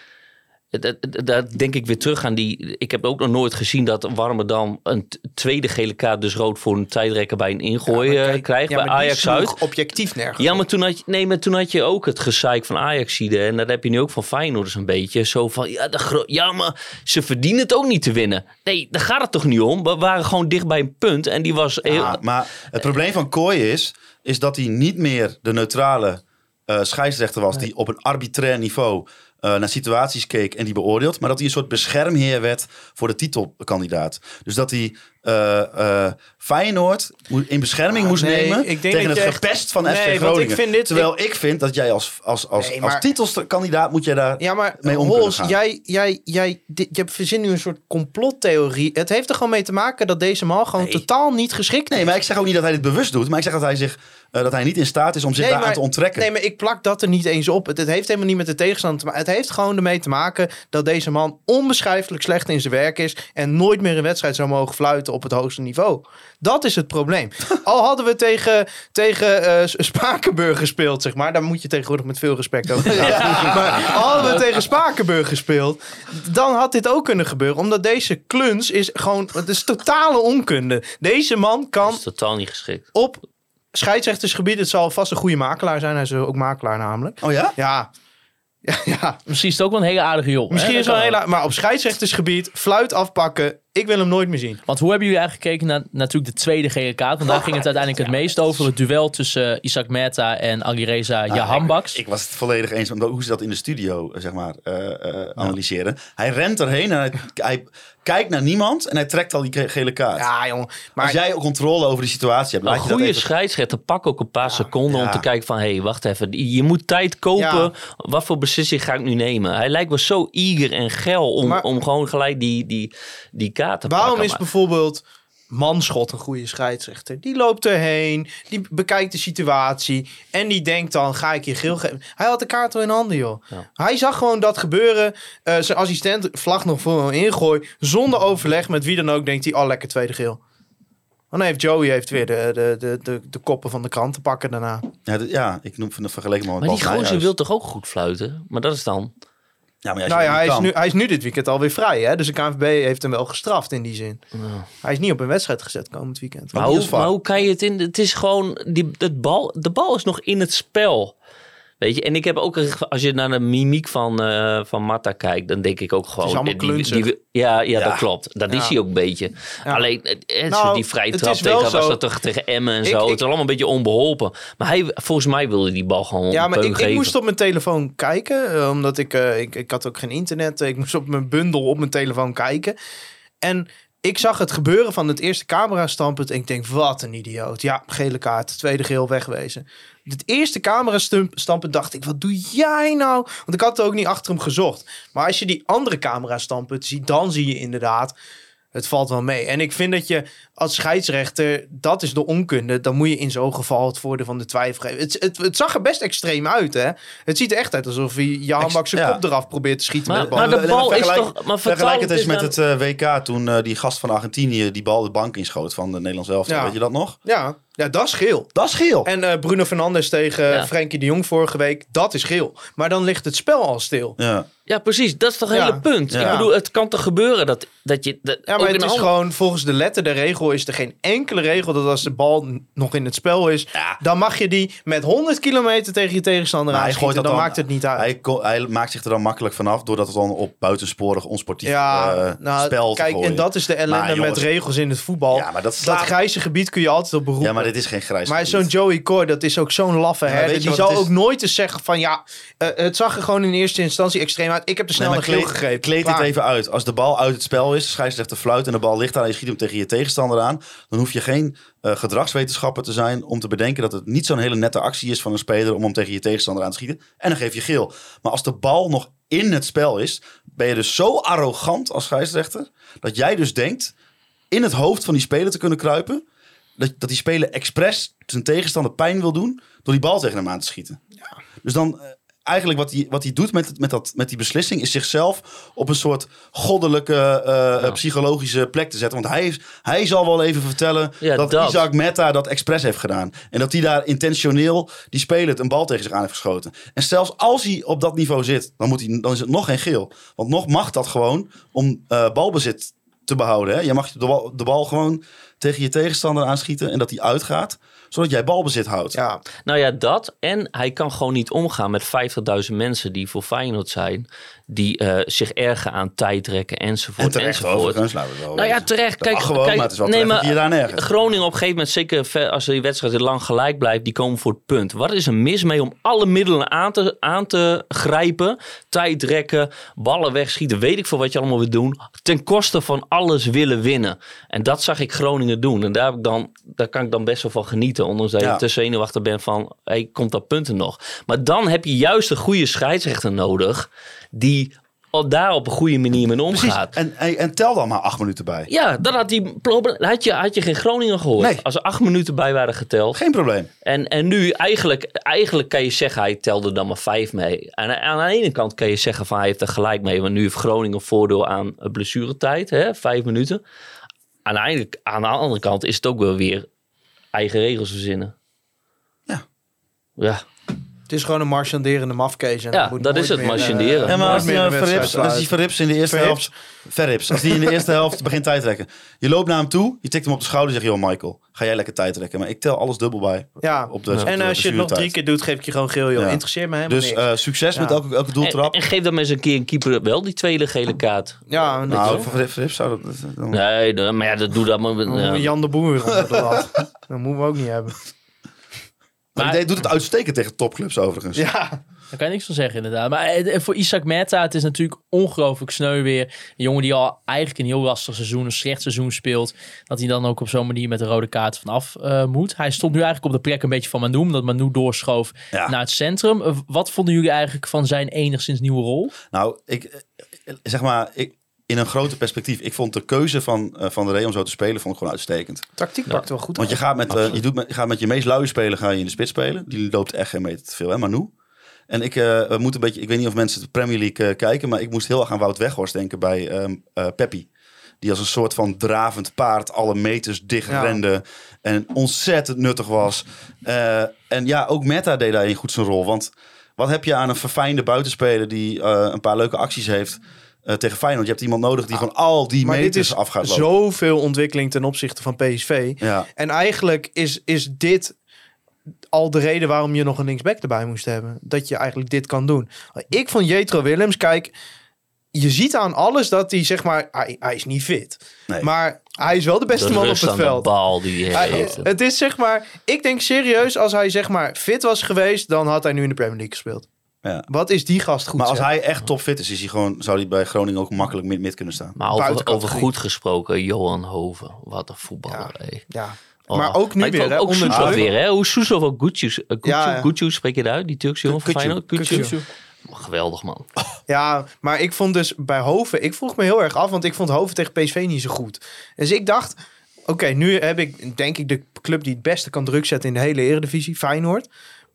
Daar denk ik weer terug aan die... Ik heb ook nog nooit gezien dat Warmerdam een tweede gele kaart dus rood voor een tijdrekker bij een ingooi maar eh, kijk, krijgt. ja, bij Ajax uit. objectief nergens. Ja, maar toen had je, nee, maar toen had je ook het gezeik van Ajaxide. En dat heb je nu ook van Feyenoorders een beetje. Zo van, ja, de ja, maar ze verdienen het ook niet te winnen. Nee, daar gaat het toch niet om. We waren gewoon dicht bij een punt. En die was heel... Ja, maar het probleem van Kooi is, is dat hij niet meer de neutrale eh scheidsrechter was die op een arbitrair niveau eh, naar situaties keek en die beoordeelt, maar dat hij een soort beschermheer werd voor de titelkandidaat. Dus dat hij eh, eh, Feyenoord in bescherming Ah, moest nee, nemen tegen het echt- gepest van Nee, FC ik Groningen. vind dit- Terwijl ik, vind dat jij als, als, als, Nee, als maar- titelskandidaat moet jij daar Ja, maar mee om kunnen Hols, gaan. jij, jij, jij, dit, je verzint nu een soort complottheorie. Het heeft er gewoon mee te maken dat deze man gewoon totaal niet geschikt Nee, maar ik zeg ook niet dat hij dit bewust doet, maar ik zeg dat hij, zich, eh, dat hij niet in staat is om zich Nee, daaraan te onttrekken. Nee, maar ik plak dat er niet eens op. Het, het heeft helemaal niet met de tegenstander te maken. Het heeft gewoon ermee te maken dat deze man onbeschrijfelijk slecht in zijn werk is. En nooit meer een wedstrijd zou mogen fluiten op het hoogste niveau. Dat is het probleem. Al hadden we tegen, tegen eh, Spakenburg gespeeld, zeg maar. Daar moet je tegenwoordig met veel respect over. Maar al hadden we tegen Spakenburg gespeeld, dan had dit ook kunnen gebeuren. Omdat deze kluns is gewoon, het is totale onkunde. Deze man kan Dat is totaal niet geschikt. op scheidsrechtersgebied, het zal vast een goede makelaar zijn. Hij is ook makelaar namelijk. Oh ja? Ja. Ja, ja. Misschien is het ook wel een hele aardige jongen. misschien hè? is wel kan heel... Maar op scheidsrechtersgebied, fluit afpakken. Ik wil hem nooit meer zien. Want hoe hebben jullie eigenlijk gekeken naar natuurlijk de tweede gele kaart? Want daar ging het uiteindelijk het meest over. Het duel tussen eh, Isaac Mehta en Alireza Jahanbaks. Ik was het volledig eens hoe ze dat in de studio eh, zeg maar, eh, eh, analyseren. Hij rent erheen en hij, hij kijkt naar niemand en hij trekt al die ge- gele kaart. Ja, jongen. Maar Als jij controle over die situatie hebt, Een laat je dat goede even... scheidsrechter pak ook een paar seconden om te kijken van... hé, hey, wacht even, je moet tijd kopen. Ja. Wat voor beslissing ga ik nu nemen? Hij lijkt wel zo eager en geil om, Maar- om gewoon gelijk die, die, die kaart te waarom pakken. is Maar- bijvoorbeeld Manschot een goede scheidsrechter? Die loopt erheen, die bekijkt de situatie en die denkt dan, ga ik je geel geven? Hij had de kaart al in handen, joh. Ja. Hij zag gewoon dat gebeuren. Eh, zijn assistent vlag nog voor hem ingooi. Zonder overleg met wie dan ook, denkt hij, oh lekker tweede geel. Dan heeft Joey heeft weer de, de, de, de, de koppen van de krant te pakken daarna. Ja, ja, ik noem van vergeleken maar met Maar die gozer wil toch ook goed fluiten? Maar dat is dan... Ja, maar als Nou ja, hij is, nu, hij is nu dit weekend alweer vrij. Hè? Dus de KNVB heeft hem wel gestraft in die zin. Hij is niet op een wedstrijd gezet komend weekend. Hoe, maar hoe kan je het in... Het is gewoon... Die, het bal, de bal is nog in het spel. Weet je, en ik heb ook, als je naar de mimiek van, eh van Marta kijkt, dan denk ik ook gewoon. allemaal die- die, ja, ja, Ja. dat klopt. Dat is hij ook een beetje. Ja. Alleen, eh, eh, Nou, die vrije trap tegen, was dat toch tegen Emmen en Ik- zo. ik- het is allemaal een beetje onbeholpen. Maar hij, volgens mij wilde die bal gewoon Ja, maar ik, moest op mijn telefoon kijken. eh, omdat ik, eh, ik... Ik had ook geen internet. Ik moest op mijn bundel op mijn telefoon kijken. En ik zag het gebeuren van het eerste camera-standpunt. En ik denk, wat een idioot. Ja, gele kaart. Tweede geel wegwezen. Het eerste camera-standpunt dacht ik, wat doe jij nou? Want ik had het ook niet achter hem gezocht. Maar als je die andere camera-standpunt ziet, dan zie je inderdaad... Het valt wel mee. En ik vind dat je als scheidsrechter, dat is de onkunde. Dan moet je in zo'n geval het voordeel van de twijfel geven. Het, het, het zag er best extreem uit, hè? Het ziet er echt uit alsof hij Jan zijn ja. kop eraf probeert te schieten Maar- met de bal. maar de bal is Vergelijk- toch- maar vergelijk het eens met eens het eh, WK toen eh, die gast van Argentinië die bal de bank inschoot van de Nederlands elftal. Ja. Weet je dat nog? Ja, ja, dat is geel. Dat is geel. En eh, Bruno Fernandes tegen Ja. Frenkie de Jong vorige week, dat is geel. Maar dan ligt het spel al stil. ja. Ja, precies. Dat is toch het Ja. hele punt. Ja. Ik bedoel, het kan toch gebeuren dat, dat je... Dat, Ja, maar het is gewoon volgens de letter der regel is er geen enkele regel dat als de bal nog in het spel is, Ja. dan mag je die met 100 kilometer tegen je tegenstander Maar hij gooit Dan, dat dan- maakt het niet uit. Hij, hij maakt zich er dan makkelijk vanaf doordat het dan op buitensporig onsportief ja, eh, nou, spel te kijk, en dat is de ellende Maar jongens- met regels in het voetbal. Ja, maar dat slaat- grijze gebied kun je altijd op beroepen. Ja, dit is geen grijs Maar zo'n Joey Coy, dat is ook zo'n laffe maar herder. Die zal ook nooit eens zeggen van ja, eh, het zag er gewoon in eerste instantie extreem uit. Ik heb er snel Nee, geel kleed, dit even uit. Als de bal uit het spel is, de scheidsrechter fluit en de bal ligt daar en je schiet hem tegen je tegenstander aan, dan hoef je geen eh, gedragswetenschapper te zijn om te bedenken dat het niet zo'n hele nette actie is van een speler om hem tegen je tegenstander aan te schieten. En dan geef je geel. Maar als de bal nog in het spel is, ben je dus zo arrogant als scheidsrechter dat jij dus denkt in het hoofd van die speler te kunnen kruipen. Dat, dat die speler expres zijn tegenstander pijn wil doen door die bal tegen hem aan te schieten. Dus dan eh, eigenlijk wat hij, wat hij doet met, het- met, dat, met die beslissing is zichzelf op een soort goddelijke eh, eh, psychologische plek te zetten. Want hij, is, hij zal wel even vertellen Ja, dat, dat. Isaac Meta dat expres heeft gedaan. En dat hij daar intentioneel die speler een bal tegen zich aan heeft geschoten. En zelfs als hij op dat niveau zit, dan, moet hij, dan is het nog geen geel. Want nog mag dat gewoon om eh, balbezit te behouden. Hè? Je mag de bal, de bal gewoon tegen je tegenstander aanschieten en dat die uitgaat, zodat jij balbezit houdt. Ja, Nou ja, dat. En hij kan gewoon niet omgaan met 50.000 mensen die voor Feyenoord zijn. Die eh, zich ergen aan tijdrekken enzovoort. en terecht enzovoort. overigens. het wel Nou ja, terecht. Dat Kijk, gewoon, kijk, maar het is wel nee, maar daar nergens. Groningen op een gegeven moment, zeker als die wedstrijd lang gelijk blijft, die komen voor het punt. Wat is er mis mee om alle middelen aan te, aan te grijpen? Tijdrekken, ballen wegschieten, weet ik veel wat je allemaal wil doen. Ten koste van alles willen winnen. En dat zag ik Groningen doen. En daar, heb ik dan, daar kan ik dan best wel van genieten. Ondanks dat je Ja. te zenuwachtig bent van, hey, komt dat punten nog? Maar dan heb je juist een goede scheidsrechter nodig die al daar op een goede manier mee omgaat. En, en, en tel dan maar acht minuten bij. Ja, dan had, die, had, je, had je geen Groningen gehoord. Nee. Als er acht minuten bij waren geteld. Geen probleem. En, en nu, eigenlijk, eigenlijk kan je zeggen, hij telde dan maar vijf mee. En aan de ene kant kan je zeggen van hij heeft er gelijk mee. Want nu heeft Groningen voordeel aan blessuretijd, hè, vijf minuten. Aan de, aan de andere kant is het ook wel weer eigen regels verzinnen. Ja. Ja, Het is gewoon een marchanderende mafkees. en Ja, moet dat is het, marchanderen. eh, Ja, maar nooit als die, eh, Verrips, als die. Verrips in de eerste Verrips? helft... Verrips. Als die in de eerste helft begint tijd trekken. Je loopt naar hem toe, je tikt hem op de schouder en zegt... Joh, Michael, ga jij lekker tijd trekken. Maar ik tel alles dubbel bij. Ja, Op de, op de en als je het nog drie keer doet, geef ik je gewoon geel. Joh. Ja. Interesseert me helemaal Dus eh, succes met elke, elke doeltrap. en geef dan eens een keer een keeper wel die tweede gele kaart. ja, nou, voor Verrips, Verrips zou dat... dan- Nee, maar ja, dat doe dat maar. Jan de Boer. Dat moeten we ook niet hebben. Maar Maar- hij doet het uitstekend tegen topclubs overigens. Ja, Daar kan je niks van zeggen, inderdaad. Maar eh, voor Isaac Meta, het is natuurlijk ongelooflijk sneu weer. Een jongen die al eigenlijk een heel lastig seizoen, een slecht seizoen speelt. Dat hij dan ook op zo'n manier met een rode kaart vanaf eh, moet. Hij stond nu eigenlijk op de plek een beetje van Manu, omdat Manu doorschoof Ja. naar het centrum. Eh, Wat vonden jullie eigenlijk van zijn enigszins nieuwe rol? Nou, ik, zeg maar, ik, in een groter perspectief. Ik vond de keuze van, eh, van de Ray om zo te spelen vond ik gewoon uitstekend. tactiek pakt wel goed Want je gaat met, eh, je doet met, je gaat met je meest luie speler ga je in de spits spelen. Die loopt echt geen meter te veel, hè, Manu? En ik, eh, we moeten een beetje, ik weet niet of mensen de Premier League eh, kijken, maar ik moest heel erg aan Wout Weghorst denken bij ehm eh, Peppi. Die als een soort van dravend paard alle meters dicht Ja. rende. En ontzettend nuttig was. Eh, en ja, ook Meta deed daarin goed zijn rol. Want wat heb je aan een verfijnde buitenspeler die eh, een paar leuke acties heeft eh, tegen Feyenoord? Je hebt iemand nodig die van al die Maar dit meters is af gaat lopen. zoveel ontwikkeling ten opzichte van PSV. Ja. En eigenlijk is, is dit al de reden waarom je nog een linksback erbij moest hebben. Dat je eigenlijk dit kan doen. Ik vond Jetro Willems, kijk, je ziet aan alles dat hij zeg maar, hij, hij is niet fit. Nee. Maar hij is wel de beste De man op rust het aan de veld. bal die Hij- heeft. het is zeg maar, ik denk serieus, als hij zeg maar fit was geweest, dan had hij nu in de Premier League gespeeld. Ja. Wat is die gast goed? Maar als zeg. hij echt topfit is, is hij gewoon, zou hij bij Groningen ook makkelijk mid-mid kunnen staan. Maar over, over goed gesproken, Johan Hoven. Wat een voetballer. Ja. Ja. Oh. Maar ook nu weer, hè, Ook Soeslof weer, hè? Hoe Soeslof ook. Uh, Ja, ja. Gutjes, spreek je het uit? Die Turkse jongen van. Feyenoord? Geweldig, man. Ja, maar ik vond dus bij Hoven, ik vroeg me heel erg af, want ik vond Hoven tegen PSV niet zo goed. Dus ik dacht, oké, nu heb ik denk ik de club die het beste kan druk zetten in de hele Eredivisie, Feyenoord.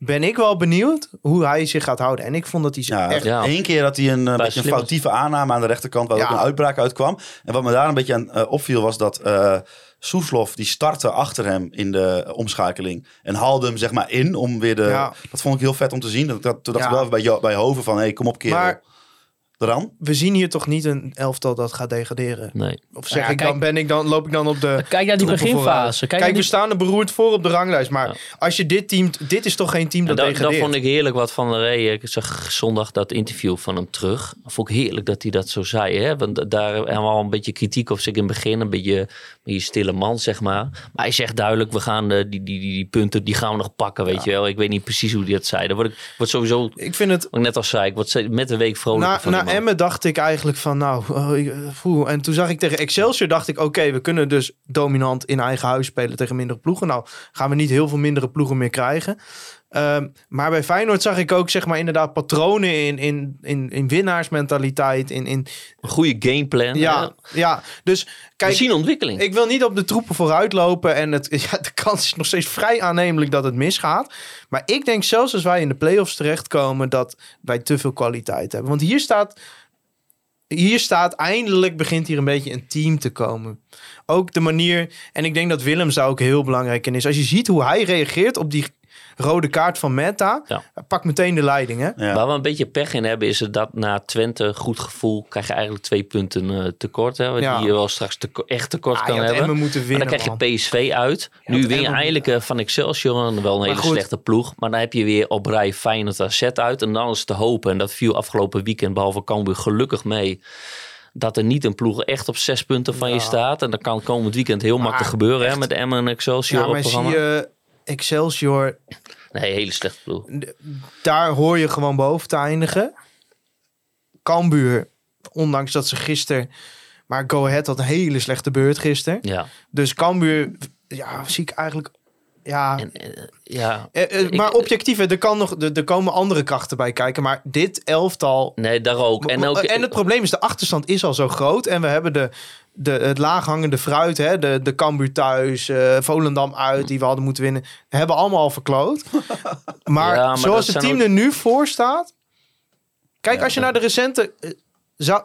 Ben ik wel benieuwd hoe hij zich gaat houden. En ik vond dat hij zich Ja, echt... Ja. Eén keer dat hij een, eh, beetje een foutieve aanname aan de rechterkant, waar Ja. ook een uitbraak uitkwam. En wat me daar een beetje aan eh, opviel, was dat eh Soeslof, die startte achter hem in de omschakeling. En haalde hem zeg maar in om weer de... Ja. Dat vond ik heel vet om te zien. Dat, dat, toen dacht Ja. ik wel even bij, bij Hoven van, hé, hey, kom op kerel. Maar- Eraan? We zien hier toch niet een elftal dat gaat degraderen. Nee. Of zeg Ja, ik kijk- dan, ben ik dan, loop ik dan op de Kijk naar die troepen beginfase. vooruit? Kijk we die- staan er beroerd voor op de ranglijst. Maar Ja. als je dit team... Dit is toch geen team dat dat, dat degradeert? vond ik heerlijk wat Van der Rey. Ik zag zondag dat interview van hem terug. Vond ik heerlijk dat hij dat zo zei. Hè? Want daar hebben we al een beetje kritiek op zich in het begin. Een beetje, een beetje stille man, zeg maar. Maar hij zegt duidelijk, we gaan eh, die, die, die, die punten, die gaan we nog pakken, weet je wel. Ik weet niet precies hoe hij dat zei. Dan word ik word sowieso, Ik vind het... wat ik net al zei, ik word met de week vrolijker Na, van na. Emmen dacht ik eigenlijk van nou, oh, eh, poeh. en toen zag ik tegen Excelsior, dacht ik oké, we kunnen dus dominant in eigen huis spelen tegen mindere ploegen. Nou gaan we niet heel veel mindere ploegen meer krijgen. Ehm, maar bij Feyenoord zag ik ook zeg maar inderdaad patronen in, in, in, in winnaarsmentaliteit. In, in, Een goede gameplan. ja, ja, dus we kijk, zien ontwikkeling. ik wil niet op de troepen vooruit lopen. En het, ja, de kans is nog steeds vrij aannemelijk dat het misgaat. Maar ik denk zelfs als wij in de play-offs terechtkomen... dat wij te veel kwaliteit hebben. Want hier staat... Hier staat eindelijk begint hier een beetje een team te komen. Ook de manier... En ik denk dat Willems daar ook heel belangrijk in is. Als je ziet hoe hij reageert op die rode kaart van Meta... Ja. Pak meteen de leiding, hè? Ja. Waar we een beetje pech in hebben, is dat na Twente goed gevoel krijg je eigenlijk twee punten eh, tekort. Hè, Ja. die je wel straks echt tekort Ah, kan hebben. Emmen moeten Maar winnen, dan krijg je. PSV uit. nu win je Emmen eindelijk eh, van Excelsior, wel een hele goed. slechte ploeg. Maar dan heb je weer op rij Feyenoord AZ uit. En dan is te hopen, en dat viel afgelopen weekend behalve Cambuur gelukkig mee... dat er niet een ploeg echt op zes punten van je staat. En dat kan komend weekend heel makkelijk gebeuren hè, met Emmen en Excelsior Ja, op maar zie programma. je Excelsior... Nee, hele slechte ploeg. daar hoor je gewoon boven te eindigen. Cambuur, ondanks dat ze gisteren... Maar Go Ahead had een hele slechte beurt gisteren. Ja. Dus Cambuur, ja, zie ik eigenlijk ja, En, eh, ja, eh, eh, maar objectief, er, kan nog, er, er komen andere krachten bij kijken. Maar dit elftal nee, daar ook. En, ook, en het probleem is, de achterstand is al zo groot. En we hebben de, de, het laaghangende fruit, hè, de, de Cambuur thuis, eh, Volendam uit, die we hadden moeten winnen, hebben allemaal al verkloot. Maar, Ja, maar zoals het team ook- er nu voor staat. Kijk, als je naar de recente. zou,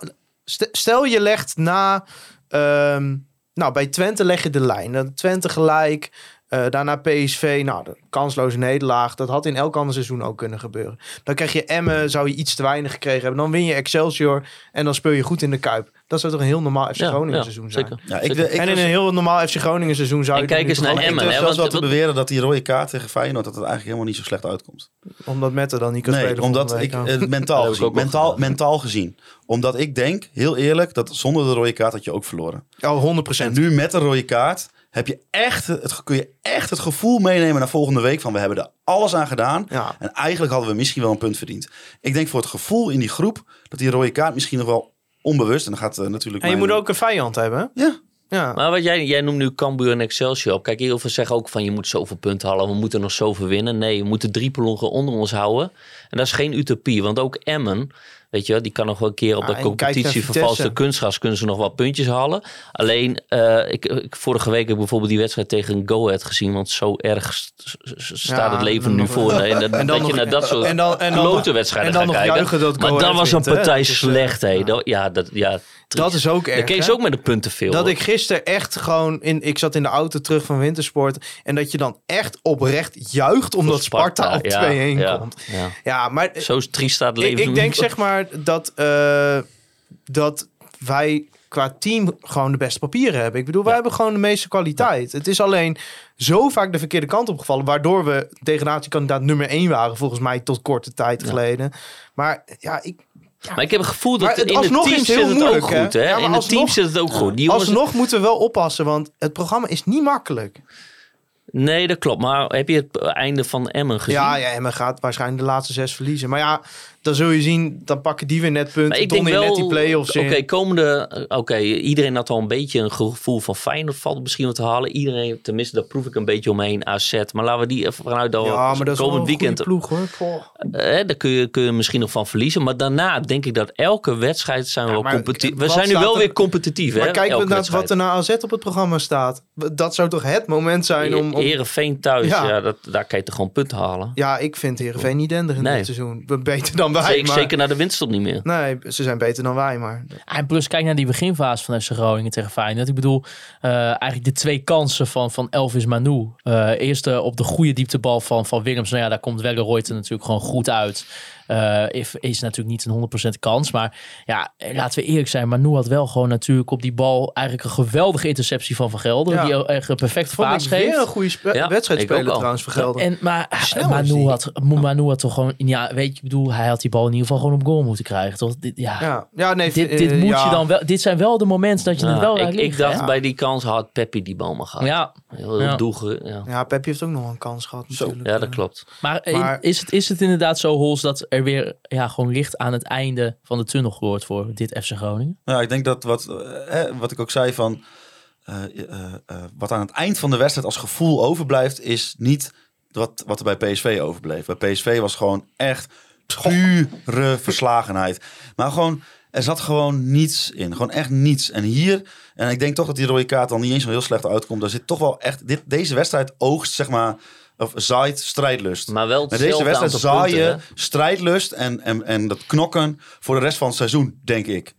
stel je legt na. ehm, nou, bij Twente leg je de lijn. Dan Twente gelijk. Eh, daarna PSV, nou, de kansloze nederlaag. Dat had in elk ander seizoen ook kunnen gebeuren. Dan krijg je Emmen, zou je iets te weinig gekregen hebben. Dan win je Excelsior en dan speel je goed in de Kuip. Dat zou toch een heel normaal FC ja, Groningen ja, seizoen zijn. zeker. Ja, ik, Zeker. en in was- een heel normaal FC Groningen seizoen zou En je kijk eens naar Emmen, ik zelfs want- wel te beweren dat die rode kaart tegen Feyenoord dat het eigenlijk helemaal niet zo slecht uitkomt. Omdat Mette dan niet kan Nee, spelen. omdat ik eh, mentaal gezien, mentaal, mentaal gezien, omdat ik denk, heel eerlijk, dat zonder de rode kaart had je ook verloren. Oh, 100 En nu met de rode kaart heb je echt het, kun je echt het gevoel meenemen naar volgende week van we hebben er alles aan gedaan. Ja. En eigenlijk hadden we misschien wel een punt verdiend. Ik denk voor het gevoel in die groep dat die rode kaart misschien nog wel onbewust en dan gaat eh, natuurlijk. En je mijn- moet ook een vijand hebben. Ja, Ja. Maar wat jij, jij noemt nu Cambuur en Excelsior op. Kijk, heel veel zeggen ook van je moet zoveel punten halen. We moeten nog zoveel winnen. Nee, we moeten drie ploegen onder ons houden. En dat is geen utopie. Want ook Emmen, weet je wel, die kan nog wel een keer op de naar competitie Vitesse. vervalste kunstgras kunnen ze nog wel puntjes halen. Alleen, eh, ik, ik, vorige week heb ik bijvoorbeeld die wedstrijd tegen Go Ahead gezien. Want zo erg st- st- staat Ja, het leven nu voor. En, dat, En dan dat je naar dat soort en dan- en dan klote wedstrijden gaat kijken. dat maar dat was een partij Dat is, eh, slecht. ja. Dat- Ja, dat, ja, Dat is ook erg. Hè? je ook met de punten veel. Dat hoor. ik gisteren echt gewoon in. Ik zat in de auto terug van Wintersport. En dat je dan echt oprecht juicht omdat Sparta, op 2-1 ja, komt. Ja. Ja, maar Zo triest staat het leven. ik denk zeg maar dat, eh, dat wij qua team gewoon de beste papieren hebben. Ik bedoel, wij hebben gewoon de meeste kwaliteit. Het is alleen zo vaak de verkeerde kant opgevallen. Waardoor we degradatiekandidaat nummer 1 waren. Volgens mij tot korte tijd geleden. Maar ja, ik, Maar ik heb het gevoel dat het- in het team het zit het ook moeilijk, goed. Hè? Ja, in het team zit het ook goed. Die jongens, alsnog moeten we wel oppassen. Want het programma is niet makkelijk. Nee, dat klopt. Maar heb je het einde van Emmen gezien? Ja, ja, en men gaat waarschijnlijk de laatste zes verliezen. Maar ja, dan zul je zien, dan pakken die weer net punten. ik denk wel, net die play-offs oké, in. komende, oké, iedereen had al een beetje een gevoel van Feyenoord valt misschien wat te halen. Iedereen, tenminste, daar proef ik een beetje omheen, AZ. Maar laten we die even vanuit dat Ja, maar dat is komend een weekend, ploeg hoor. Poh. eh, daar kun je, kun je misschien nog van verliezen. Maar daarna denk ik dat elke wedstrijd zijn we Ja, wel competitief. We zijn nu wel er- weer competitief, Maar hè? kijk naar wedstrijd. wat er na AZ op het programma staat. Dat zou toch het moment zijn om... om... Herenveen thuis, Ja. ja. dat, daar kan je toch gewoon punten halen. Ja, ik vind Heerenveen niet denderend Nee. dit seizoen. Beter dan wij, Zeker, maar... zeker naar de winststop niet meer. Nee, ze zijn beter dan wij, maar... En plus, kijk naar die beginfase van FC Groningen tegen Feyenoord. Ik bedoel, eh, eigenlijk de twee kansen van, van Elvis Manu. Eh eerst eh, op de goede dieptebal van, van Willems. Nou ja, daar komt Welleroyte natuurlijk gewoon goed uit. Eh, is, is natuurlijk niet een 100% kans. Maar ja, eh, laten we eerlijk zijn. Manu had wel gewoon natuurlijk op die bal eigenlijk een geweldige interceptie van Van Gelder. Ja. Die echt een perfect Vond paas ik weer een geeft. goede spe- Ja, wedstrijd spelen trouwens, Vergelder. En, maar is Manu had, Manu had toch gewoon, ja, weet je, ik bedoel, hij had die bal in ieder geval gewoon op goal moeten krijgen. Toch? Dit, ja, Ja, ja nee, dit, eh, dit moet ja. je dan wel, dit zijn wel de momenten dat je Ja, het wel laat ik, ik dacht bij die kans had Peppi die bal maar gehad. Ja, Heel, heel Ja. doelge- ja. Ja, Pepje heeft ook nog wel een kans gehad natuurlijk. ja, dat klopt. Maar, in- Maar- is, het, is het inderdaad zo, Hols, dat er weer ja, gewoon licht aan het einde van de tunnel gehoord voor dit FC Groningen? Ja, ik denk dat wat, eh, wat ik ook zei van... eh, eh, wat aan het eind van de wedstrijd als gevoel overblijft... is niet wat, wat er bij PSV overbleef. Bij PSV was gewoon echt pure verslagenheid. Maar gewoon, er zat gewoon niets in. Gewoon echt niets. En hier, en ik denk toch dat die rode kaart dan niet eens zo heel slecht uitkomt. Daar zit toch wel echt... Dit, deze wedstrijd oogst, zeg maar... Of zaait strijdlust. Maar wel Met deze wedstrijd aantal zaai je punten, hè? strijdlust en, en, en dat knokken voor de rest van het seizoen, denk ik.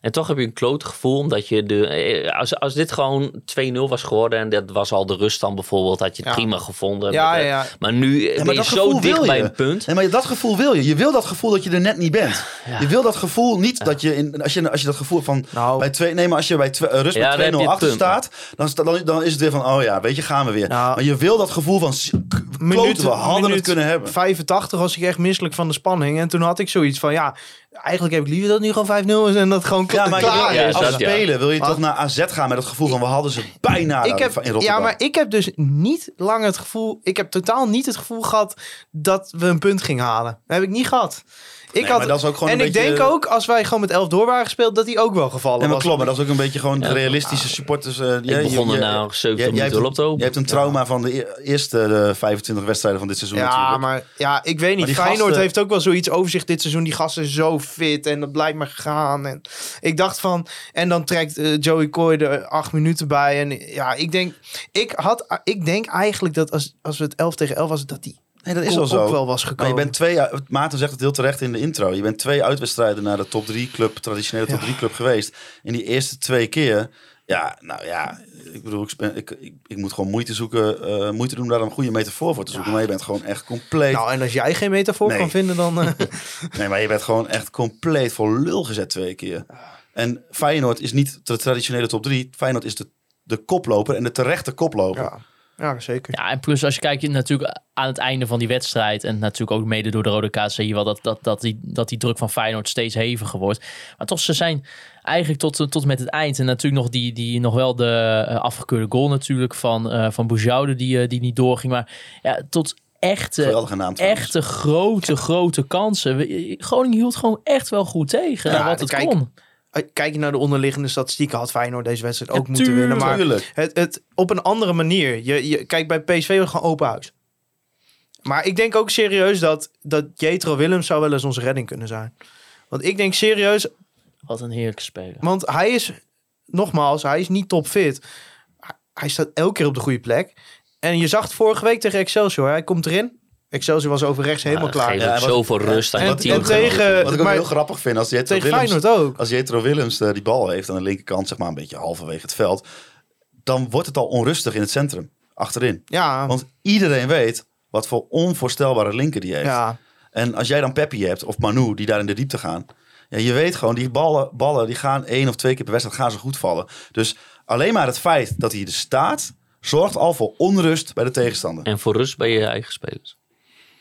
En toch heb je een kloot gevoel, omdat je de... eh, Als, als dit gewoon 2-0 was geworden en dat was al de ruststand bijvoorbeeld, had je het Ja. prima gevonden. Ja, Met, ja, eh, ja. Maar nu Ja, ben maar je zo dicht wil bij je. een punt. Nee, maar dat gevoel wil je. Je wil dat gevoel dat je er net niet bent. Ja. Je wil dat gevoel niet dat je in als je als je dat gevoel van Nou. bij twee nee, maar als je bij twee, eh, rust Ja, dan met heb 2-0 je het achter punt. staat, dan, dan dan is het weer van oh ja, weet je, gaan we weer. Nou. maar je wil dat gevoel van kloten, we hadden minuut het kunnen hebben. 85 was ik echt misselijk van de spanning. En toen had ik zoiets van, ja, eigenlijk heb ik liever dat het nu gewoon 5-0 is en dat gewoon Ja, maar klaar wil, Ja, is. als dat, ja. spelen wil je Maar- toch naar AZ gaan met het gevoel van we hadden ze bijna ik heb, in Rotterdam. ja, maar ik heb dus niet lang het gevoel... Ik heb totaal niet het gevoel gehad dat we een punt gingen halen. Dat heb ik niet gehad. Ik Nee, had, maar dat is ook gewoon en een ik beetje- denk ook, als wij gewoon met 11 door waren gespeeld, dat hij ook wel gevallen Ja, maar was. klopt, maar dat is ook een beetje gewoon de realistische supporters. eh, Ik je- begon er na 70 je- minuten hebt een- op te Je hebt een trauma van de e- eerste eh, 25 wedstrijden van dit seizoen Ja, natuurlijk. maar ja, ik weet niet. Feyenoord gasten- heeft ook wel zoiets over zich dit seizoen. Die gasten zijn zo fit en dat blijft maar gaan. En ik dacht van, en dan trekt eh, Joey Coy er acht minuten bij. En ja, ik denk, ik had, ik denk eigenlijk dat als, als we het 11 tegen 11 was, dat die Nee, dat is ook wel zo. wel was Maar gekomen. je bent twee, Maarten zegt het heel terecht in de intro. Je bent twee uitwedstrijden naar de top 3 club, traditionele top 3 club geweest. In die eerste twee keer, ja, nou ja, ik bedoel, ik, ben, ik, ik, ik moet gewoon moeite zoeken, eh, moeite doen om daar een goede metafoor voor te zoeken. Maar je bent gewoon echt compleet, Nou, en als jij geen metafoor Nee. kan vinden, dan... eh, nee, maar je bent gewoon echt compleet voor lul gezet twee keer. En Feyenoord is niet de traditionele top 3. Feyenoord is de, de koploper en de terechte koploper. ja. Ja, zeker. Ja, en plus als je kijkt natuurlijk aan het einde van die wedstrijd... en natuurlijk ook mede door de rode kaart... zie je wel dat, dat, dat, die, dat die druk van Feyenoord steeds heviger wordt. Maar toch, ze zijn eigenlijk tot, tot met het eind... en natuurlijk nog, die, die, nog wel de eh, afgekeurde goal natuurlijk van, eh van Boujoude... Die, eh, die niet doorging. Maar ja, tot echte, naam echte grote, grote kansen. Groningen hield gewoon echt wel goed tegen Ja, wat het kijk, kon. Eh, Kijk je naar de onderliggende statistieken, had Feyenoord deze wedstrijd ook Ja, moeten winnen. Maar Tuurlijk. het, het, op een andere manier. Je, je, kijk, bij PSV was gewoon open huis. Maar ik denk ook serieus dat, dat Jetro Willems zou wel eens onze redding kunnen zijn. Want ik denk serieus, Wat een heerlijke speler. want hij is, nogmaals, hij is niet topfit. Hij staat elke keer op de goede plek. En je zag het vorige week tegen Excelsior. Hij komt erin. Excelsior was over rechts helemaal klaar. Ja, wat- zoveel rust aan en- en tegen- Wat ik ook maar- heel grappig vind, als Jetro Tegen Willems, ook. als Jetro Willems eh, die bal heeft aan de linkerkant, zeg maar een beetje halverwege het veld, dan wordt het al onrustig in het centrum, achterin. Ja, Want iedereen weet wat voor onvoorstelbare linker die heeft. ja. En als jij dan Peppi hebt, of Manu, die daar in de diepte gaan. Ja, je weet gewoon, die ballen, ballen die gaan één of twee keer per wedstrijd gaan ze goed vallen. Dus alleen maar het feit dat hij er staat, zorgt al voor onrust bij de tegenstander. En voor rust bij je eigen spelers.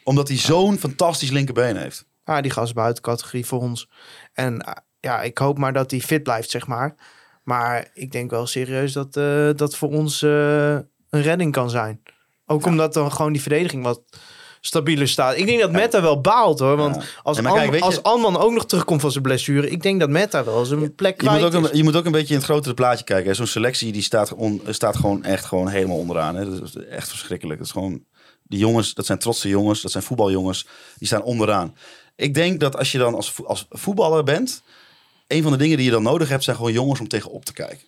Omdat hij zo'n fantastisch linkerbeen heeft. Ja, die gast buiten categorie voor ons. En eh, ja, ik hoop maar dat hij fit blijft, zeg maar. Maar ik denk wel serieus dat eh, dat voor ons eh, een redding kan zijn. Ook omdat dan gewoon die verdediging wat stabieler staat. Ik denk dat Meta wel baalt hoor. Want Ja. als, Nee, kijk, als Anman ook nog terugkomt van zijn blessure. Ik denk dat Meta wel zijn plek Je moet, kwijt ook is. een, je moet ook een beetje in het grotere plaatje kijken. Zo'n selectie die staat, on- staat gewoon echt gewoon helemaal onderaan. Hè. Dat is echt verschrikkelijk. Dat is gewoon, die jongens, dat zijn trotse jongens, dat zijn voetbaljongens, die staan onderaan. Ik denk dat als je dan als, als voetballer bent, een van de dingen die je dan nodig hebt, zijn gewoon jongens om tegenop te kijken.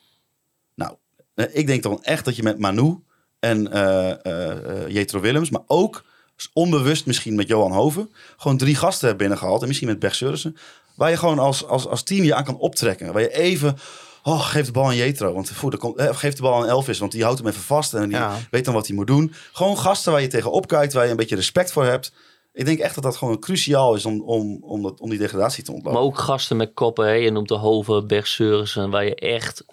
Nou, eh, ik denk dan echt dat je met Manu en eh, Jetro Willems, maar ook onbewust misschien met Johan Hoven, gewoon drie gasten hebt binnengehaald. En misschien met Berg Surrissen, waar je gewoon als, als, als team je aan kan optrekken. Waar je even, oh, geef de bal aan Jetro. Want voor de, komt- eh, geef de bal aan Elvis, want die houdt hem even vast. En die Ja. weet dan wat hij moet doen. Gewoon gasten waar je tegenop kijkt, waar je een beetje respect voor hebt. Ik denk echt dat dat gewoon cruciaal is om, om, om, dat, om die degradatie te ontlopen. Maar ook gasten met koppen. Hè. Je noemt de Hoven, Bergseurissen, waar je echt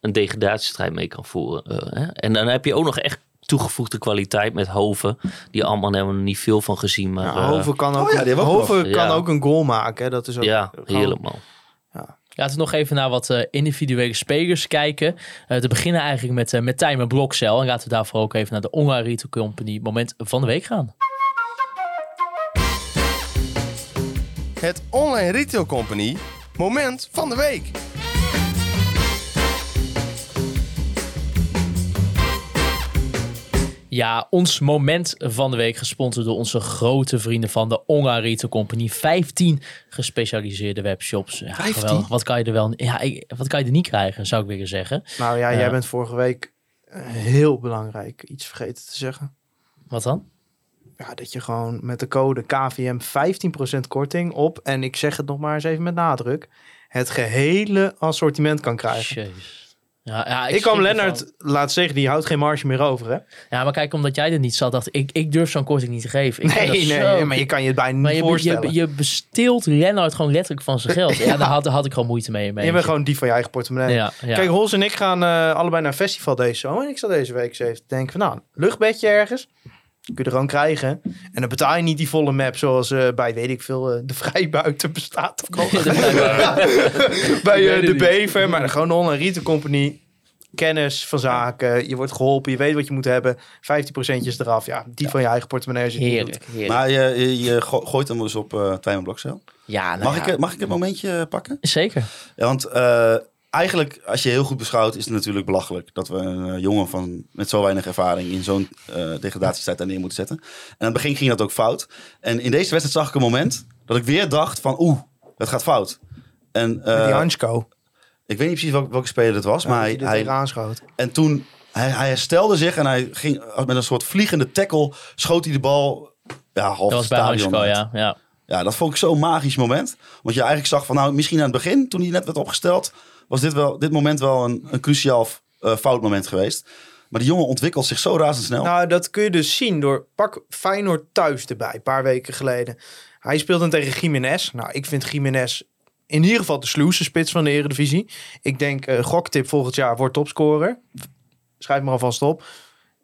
een degradatiestrijd mee kan voeren. eh, hè. En dan heb je ook nog echt toegevoegde kwaliteit met Hoven. Die allemaal hebben we er niet veel van gezien. Maar Ja, eh, Hoven kan ook, Oh ja, ook Hoven nog. kan Ja. ook een goal maken. hè. Dat is ook ja, gewoon- heerlijk man. Laten we nog even naar wat eh, individuele spelers kijken. Eh, te beginnen eigenlijk met, uh, met Tijmen Blokcel. En laten we daarvoor ook even naar de Online Retail Company moment van de week gaan. Het Online Retail Company moment van de week. Ja, ons moment van de week gesponsord door onze grote vrienden van de Retail Company. 15 gespecialiseerde webshops. Ja, 15? geweldig. Wat kan je er wel ja, wat kan je er niet krijgen, zou ik willen zeggen. Nou ja, jij bent vorige week eh, heel belangrijk iets vergeten te zeggen. Wat dan? Ja, dat je gewoon met de code KVM 15% korting op, en ik zeg het nog maar eens even met nadruk, het gehele assortiment kan krijgen. Ja, ja, Ik kwam. Lennart laten zeggen, die houdt geen marge meer over, hè? Ja, maar kijk, omdat jij er niet zat, dacht ik, ik durf zo'n korting niet te geven. Ik Nee, nee, maar je kan je het bijna Maar niet je, voorstellen. je, je besteelt Lennart gewoon letterlijk van zijn geld. Ja, daar had, had ik gewoon moeite mee. mee. Je bent gewoon die van je eigen portemonnee. Ja. Kijk, Hols en ik gaan eh, allebei naar een festival deze zomer. En ik zat deze week eens even te denken van, nou, luchtbedje ergens. Kun je er gewoon krijgen. En dan betaal je niet die volle map zoals eh, bij, weet ik veel, eh, de Vrijbuiten bestaat. Of bij eh, de. Bever. Maar gewoon de Online Retail Company. kennis van zaken. Je wordt geholpen, je weet wat je moet hebben. 15% is eraf. Ja, die van je eigen portemonnee. als je Heerlijk, heerlijk. Maar je, je, je go- gooit hem dus op uh, Blokcel. ja, nou Mag, ja, ik, mag ik het momentje pakken? Zeker. Ja, want eh, eigenlijk, als je heel goed beschouwt, is het natuurlijk belachelijk dat we een eh, jongen van, met zo weinig ervaring in zo'n eh degradatiestijd daar neer moeten zetten. En aan het begin ging dat ook fout. En in deze wedstrijd zag ik een moment dat ik weer dacht van oeh, het gaat fout. En eh, Met die Hansko. ik weet niet precies welke, welke speler het was, maar hij, hij, en toen hij, hij herstelde zich en hij ging met een soort vliegende tackle schoot hij de bal ja, half Dat was bij Hansko, ja. ja. Ja, dat vond ik zo'n magisch moment. Want je eigenlijk zag van, nou, misschien aan het begin, toen hij net werd opgesteld, was dit, wel, dit moment wel een, een cruciaal uh, foutmoment geweest. Maar die jongen ontwikkelt zich zo razendsnel. Nou, dat kun je dus zien door pak Feyenoord thuis erbij, een paar weken geleden. Hij speelde tegen Jiménez. Nou, ik vind Jiménez in ieder geval de sluwste spits van de Eredivisie. Ik denk, uh, goktip volgend jaar wordt topscorer. Schrijf maar alvast op.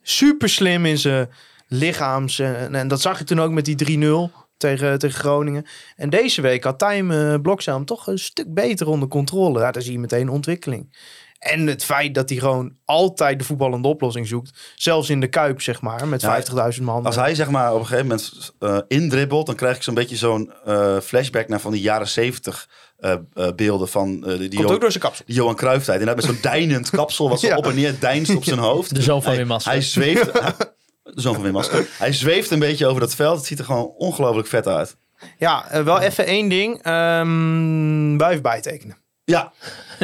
Super slim in zijn lichaams. En, en dat zag je toen ook met die 3-0 tegen, tegen Groningen. En deze week had Tijm uh, Blokzaam toch een stuk beter onder controle. Ja, daar zie je meteen ontwikkeling. En het feit dat hij gewoon altijd de voetballende oplossing zoekt. Zelfs in de Kuip, zeg maar, met Ja, 50.000 man. Als hij zeg maar op een gegeven moment eh, indribbelt, dan krijg ik zo'n beetje zo'n eh, flashback naar van die jaren zeventig eh, eh, beelden van eh, die, Komt ook door zijn kapsel. die Johan Cruijff tijd. Inderdaad met zo'n deinend kapsel wat zo Ja. op en neer deinst op zijn hoofd. De zoon van hij, Wim. Hij zweeft... de zoon van Wim Masker. Hij zweeft een beetje over dat veld. Het ziet er gewoon ongelooflijk vet uit. Ja, eh, wel even één ding. Ehm wuif bijtekenen. Ja,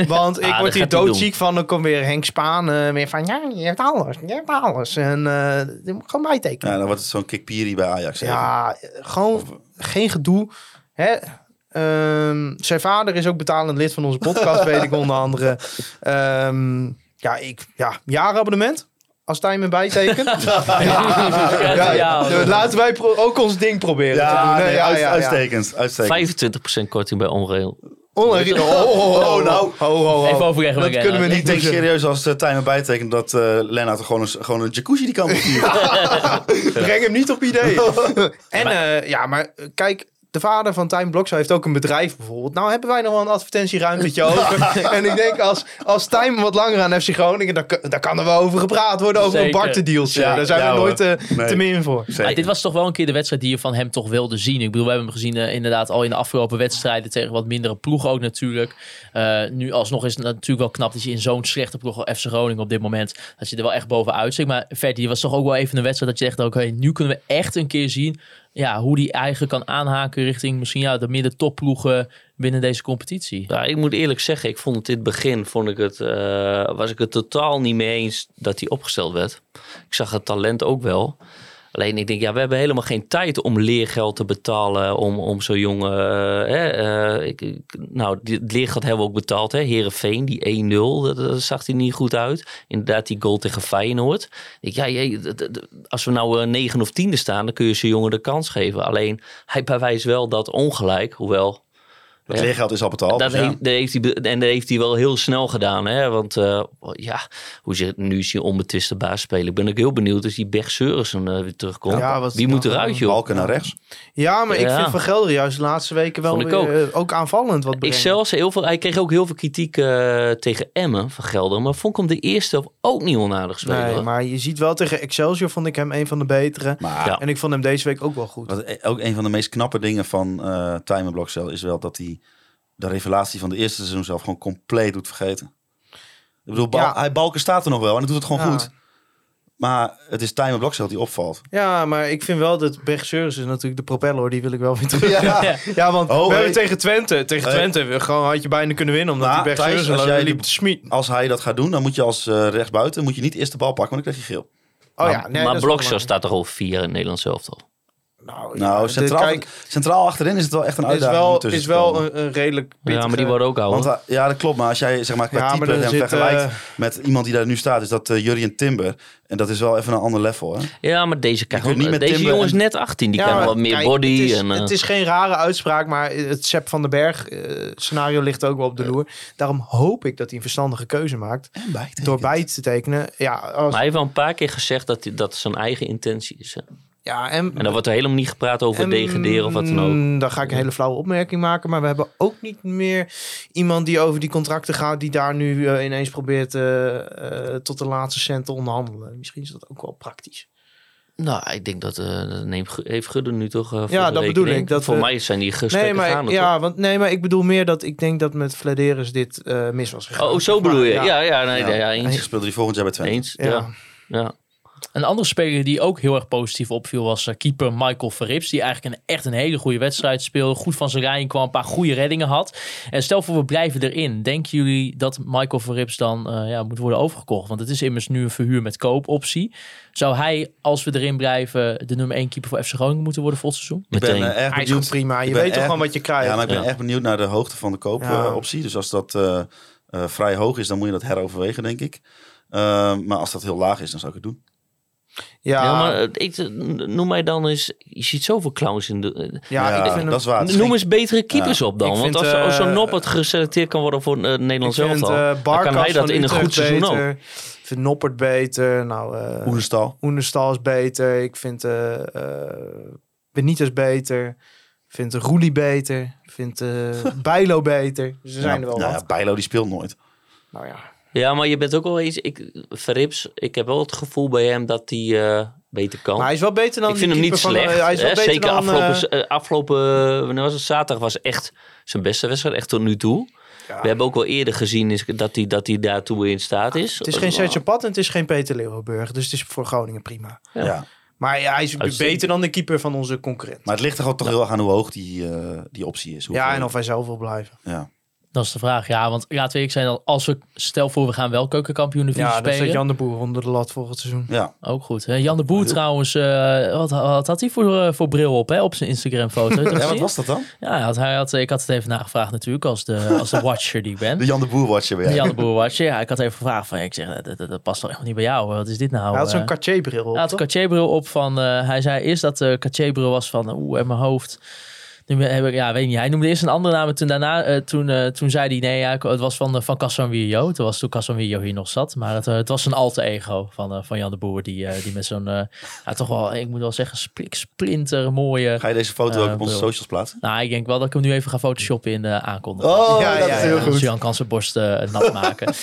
Want ik Ah, word hier doodziek van. Dan komt weer Henk Spaan eh, weer van... Ja, je hebt alles. Je hebt alles. En eh, moet gewoon bijtekenen. ja dan wordt het zo'n kikpiri bij Ajax. even. Ja, gewoon geen gedoe. Hè? Ehm, zijn vader is ook betalend lid van onze podcast, weet ik onder andere. Ehm, ja, ik, ja, jaarabonnement. Als hij me bijtekent. ja, ja, Ja, Laten wij pro- ook ons ding proberen te doen. nee, uit- uitstekend. uitstekend. 25% korting bij Onrail. Onherrie- Oh, oh, oh, oh, Oh, nou. Ho, ho, ho. Even overleggen Dat kunnen we niet Ik denk serieus als uh, Tijmen bijtekent dat eh Lennart er gewoon een, gewoon een jacuzzi die kan besturen. Breng hem niet op idee. en eh, ja, maar eh, kijk, de vader van Time Blokzo heeft ook een bedrijf bijvoorbeeld. Nou hebben wij nog wel een advertentieruimtetje over. en ik denk als, als Time wat langer aan FC Groningen, dan, kan- daar kan er wel over gepraat worden over Zeker. een bartendealtje. Ja, daar zijn ja, we nooit eh, Nee. te min voor. Dit was toch wel een keer de wedstrijd die je van hem toch wilde zien. Ik bedoel, we hebben hem gezien eh, inderdaad al in de afgelopen wedstrijden tegen wat mindere ploegen ook natuurlijk. Eh, nu alsnog is het natuurlijk wel knap dat je in zo'n slechte ploeg als FC Groningen op dit moment, dat je er wel echt bovenuit stikt. Maar Ferdi was toch ook wel even een wedstrijd dat je echt, oké, nu kunnen we echt een keer zien ja, hoe die eigenlijk kan aanhaken richting misschien ja, de midden topploegen binnen deze competitie. Ja, ik moet eerlijk zeggen, ik vond het in het begin vond ik het, eh, was ik het totaal niet mee eens dat hij opgesteld werd. Ik zag het talent ook wel. Alleen ik denk, ja, we hebben helemaal geen tijd om leergeld te betalen om, om zo'n jongen. eh, ik, nou, het leergeld hebben we ook betaald. Hè. Herenveen, die 1-0, dat, zag hij niet goed uit. Inderdaad, die goal tegen Feyenoord. Ik, ja, d- als we nou eh, 9 of 10 staan, dan kun je zo'n jongen de kans geven. Alleen hij bewijst wel dat ongelijk, hoewel Het Ja. leergeld is al betaald. dat dus ja. heeft, dat heeft hij, en dat heeft hij wel heel snel gedaan. Hè? Want eh, ja, hoe zit nu is hij onbetwiste baas spelen. Ik ben ook heel benieuwd als die Berg Seurissen eh, weer terugkomt. Ja, wat- Wie moet eruit, joh? Balken naar rechts. Ja, maar ik vind Van Gelder juist de laatste weken wel weer, eh, ook aanvallend wat Ik zelfs heel veel, hij kreeg ook heel veel kritiek tegen Emmen van Gelder. Maar vond ik hem de eerste helft ook niet onaardig spelen. Nee, hoor. maar je ziet wel tegen Excelsior vond ik hem een van de betere. Maar Ja. En ik vond hem deze week ook wel goed. wat ook een van de meest knappe dingen van eh Tijmen Blokcel is wel dat hij de revelatie van de eerste seizoen zelf gewoon compleet doet vergeten. Ik bedoel, Bal- Ja. hij Balken staat er nog wel en hij doet het gewoon Ja. goed. Maar het is Tijmen Blokcel die opvalt. Ja, maar ik vind wel dat Bergseurs is natuurlijk de propeller, die wil ik wel weer terug. Ja. Ja, want Oh, we hey. hebben tegen Twente, tegen. Twente we gewoon had je bijna kunnen winnen omdat Nou, die Thijs, als jij liep de- te smiet. Als hij dat gaat doen, dan moet je als eh, rechtsbuiten moet je niet eerst de bal pakken, want dan krijg je geel. Oh ja, maar nee, maar Blokshot staat toch over vier in het Nederlands zelf toch? Nou, Nou, centraal, kijk, centraal achterin is het wel echt een is uitdaging. wel, tussen is te komen. wel een, een redelijk Ja, maar die worden ook ouder. Want, eh, ja, dat klopt. Maar als jij zeg maar, qua Ja, maar type dan hem zit, vergelijkt eh, met iemand die daar nu staat, is dat eh Jurien Timber. En dat is wel even een ander level. Hè? Ja, maar deze, krijgt niet met deze Timber jongen is net 18. Die Ja, krijgt wat meer kijk, body. Het is, en, het is geen rare uitspraak, maar het Sepp van den Berg scenario ligt ook wel op de loer. Daarom hoop ik dat hij een verstandige keuze maakt. En. Door bij te tekenen. Ja, als, Maar hij heeft wel een paar keer gezegd dat hij- dat zijn eigen intentie is. hè. Ja, en, En dan wordt er helemaal niet gepraat over degraderen of wat dan ook. Mm, Dan ga ik een hele flauwe opmerking maken. Maar we hebben ook niet meer iemand die over die contracten gaat. Die daar nu eh, ineens probeert eh, eh, tot de laatste cent te onderhandelen. Misschien is dat ook wel praktisch. Nou, ik denk dat eh neemt, heeft Gudde nu toch voor Ja, de dat bedoel ik, dat Voor we- mij zijn die gesprekken Nee maar, gaande, ja, want, nee, maar ik bedoel meer dat ik denk dat met Flederis dit eh, mis was gegaan. Oh, zo bedoel je? Ja, ja, nee, Ja. ja, eens. speelde die volgend jaar bij Twente. Eens, Ja. ja. ja. Een andere speler die ook heel erg positief opviel was eh, keeper Michael Verrips. Die eigenlijk een, echt een hele goede wedstrijd speelde. Goed van zijn rij kwam, een paar goede reddingen had. En stel voor we blijven erin. Denken jullie dat Michael Verrips dan eh, ja, moet worden overgekocht? Want het is immers nu een verhuur met koopoptie. Zou hij, als we erin blijven, de nummer 1 keeper voor FC Groningen moeten worden volgend seizoen? Ik ben eh, erg benieuwd. prima. Je weet toch gewoon wat je krijgt. Ja, maar ik ben Ja. echt benieuwd naar de hoogte van de Ja. koopoptie. dus als dat eh, eh, vrij hoog is, dan moet je dat heroverwegen, denk ik. Maar als dat heel laag is, dan zou ik het doen. Ja, Ja, maar ik, noem mij dan eens... Je ziet zoveel clowns in de... ja, Ja, ik vind dat is waar. Noem eens betere keepers op dan. Ik Want vind, als, als zo'n eh, Noppert geselecteerd kan worden voor het Nederlands ik vind elftal... eh, dan kan hij dat in een goed seizoen ook. beter. Ik vind Noppert beter. Nou, eh Oenestal. Oenestal is beter. Ik vind eh eh, Benitez beter. Ik vind Roelie beter. Ik vind eh Bijlo beter. Er zijn er wel nou wat. ja, Bijlo die speelt nooit. Nou ja. Ja, maar je bent ook wel eens... Ik, Verrips, ik heb wel het gevoel bij hem dat hij eh, beter kan. Maar hij is wel beter dan ik vind hem niet van, slecht. eh, hij is wel hè. beter Zeker dan, afgelopen, eh, afgelopen eh, wanneer was het? zaterdag was echt zijn beste wedstrijd, echt tot nu toe. ja. We hebben ook wel eerder gezien is, dat, hij, dat hij daartoe in staat is. Het is geen Sergio Pat en het is geen Peter Leeuwenburg. Dus het is voor Groningen prima. Ja. Ja. Maar ja, hij is Uitstekend. beter dan de keeper van onze concurrent. Maar het ligt er gewoon toch heel erg aan hoe hoog die, die optie is. ja, en of hij zelf wil blijven. Ja. Dat is de vraag. Ja, want laten we eerlijk zijn, als we stel voor we gaan wel keukenkampioen-divisie Ja, dan spelen. staat Jan de Boer onder de lat volgend seizoen. ja. Ook goed. hè. Jan de Boer trouwens, eh, wat, wat had hij voor, eh, voor bril op hè, op zijn Instagram foto? ja, wat was dat dan? Ja, hij had, hij had, ik had het even nagevraagd natuurlijk als de, als de watcher die ik ben. De Jan de Boer watcher weer. De Jan de Boer watcher. Ja, ik had even gevraagd van, ik zeg, dat, dat, dat past toch echt niet bij jou? Wat is dit nou? hij had zo'n eh? Cartier-bril op, Hij had een toch? Cartier-bril op van... eh, hij zei eerst dat de Cartier-bril was van... Oeh, in mijn hoofd. Nu heb ik, ja, weet niet. Hij noemde eerst een andere naam. En toen daarna, eh, toen, eh, toen zei hij... Nee, ja, het was van, uh, van Casanvillo. Het was toen Casanvillo hier nog zat. Maar het, eh, het was een alter ego van, eh, van Jan de Boer. Die, eh, die met zo'n... eh, ja, toch wel, ik moet wel zeggen, splik, splinter mooie... Ga je deze foto ook Eh, op onze socials plaatsen? Nou, ik denk wel dat ik hem nu even ga photoshoppen in de aankondiging. Oh, Ja, dat ja, is heel goed. Jan kan zijn borst eh, nat maken.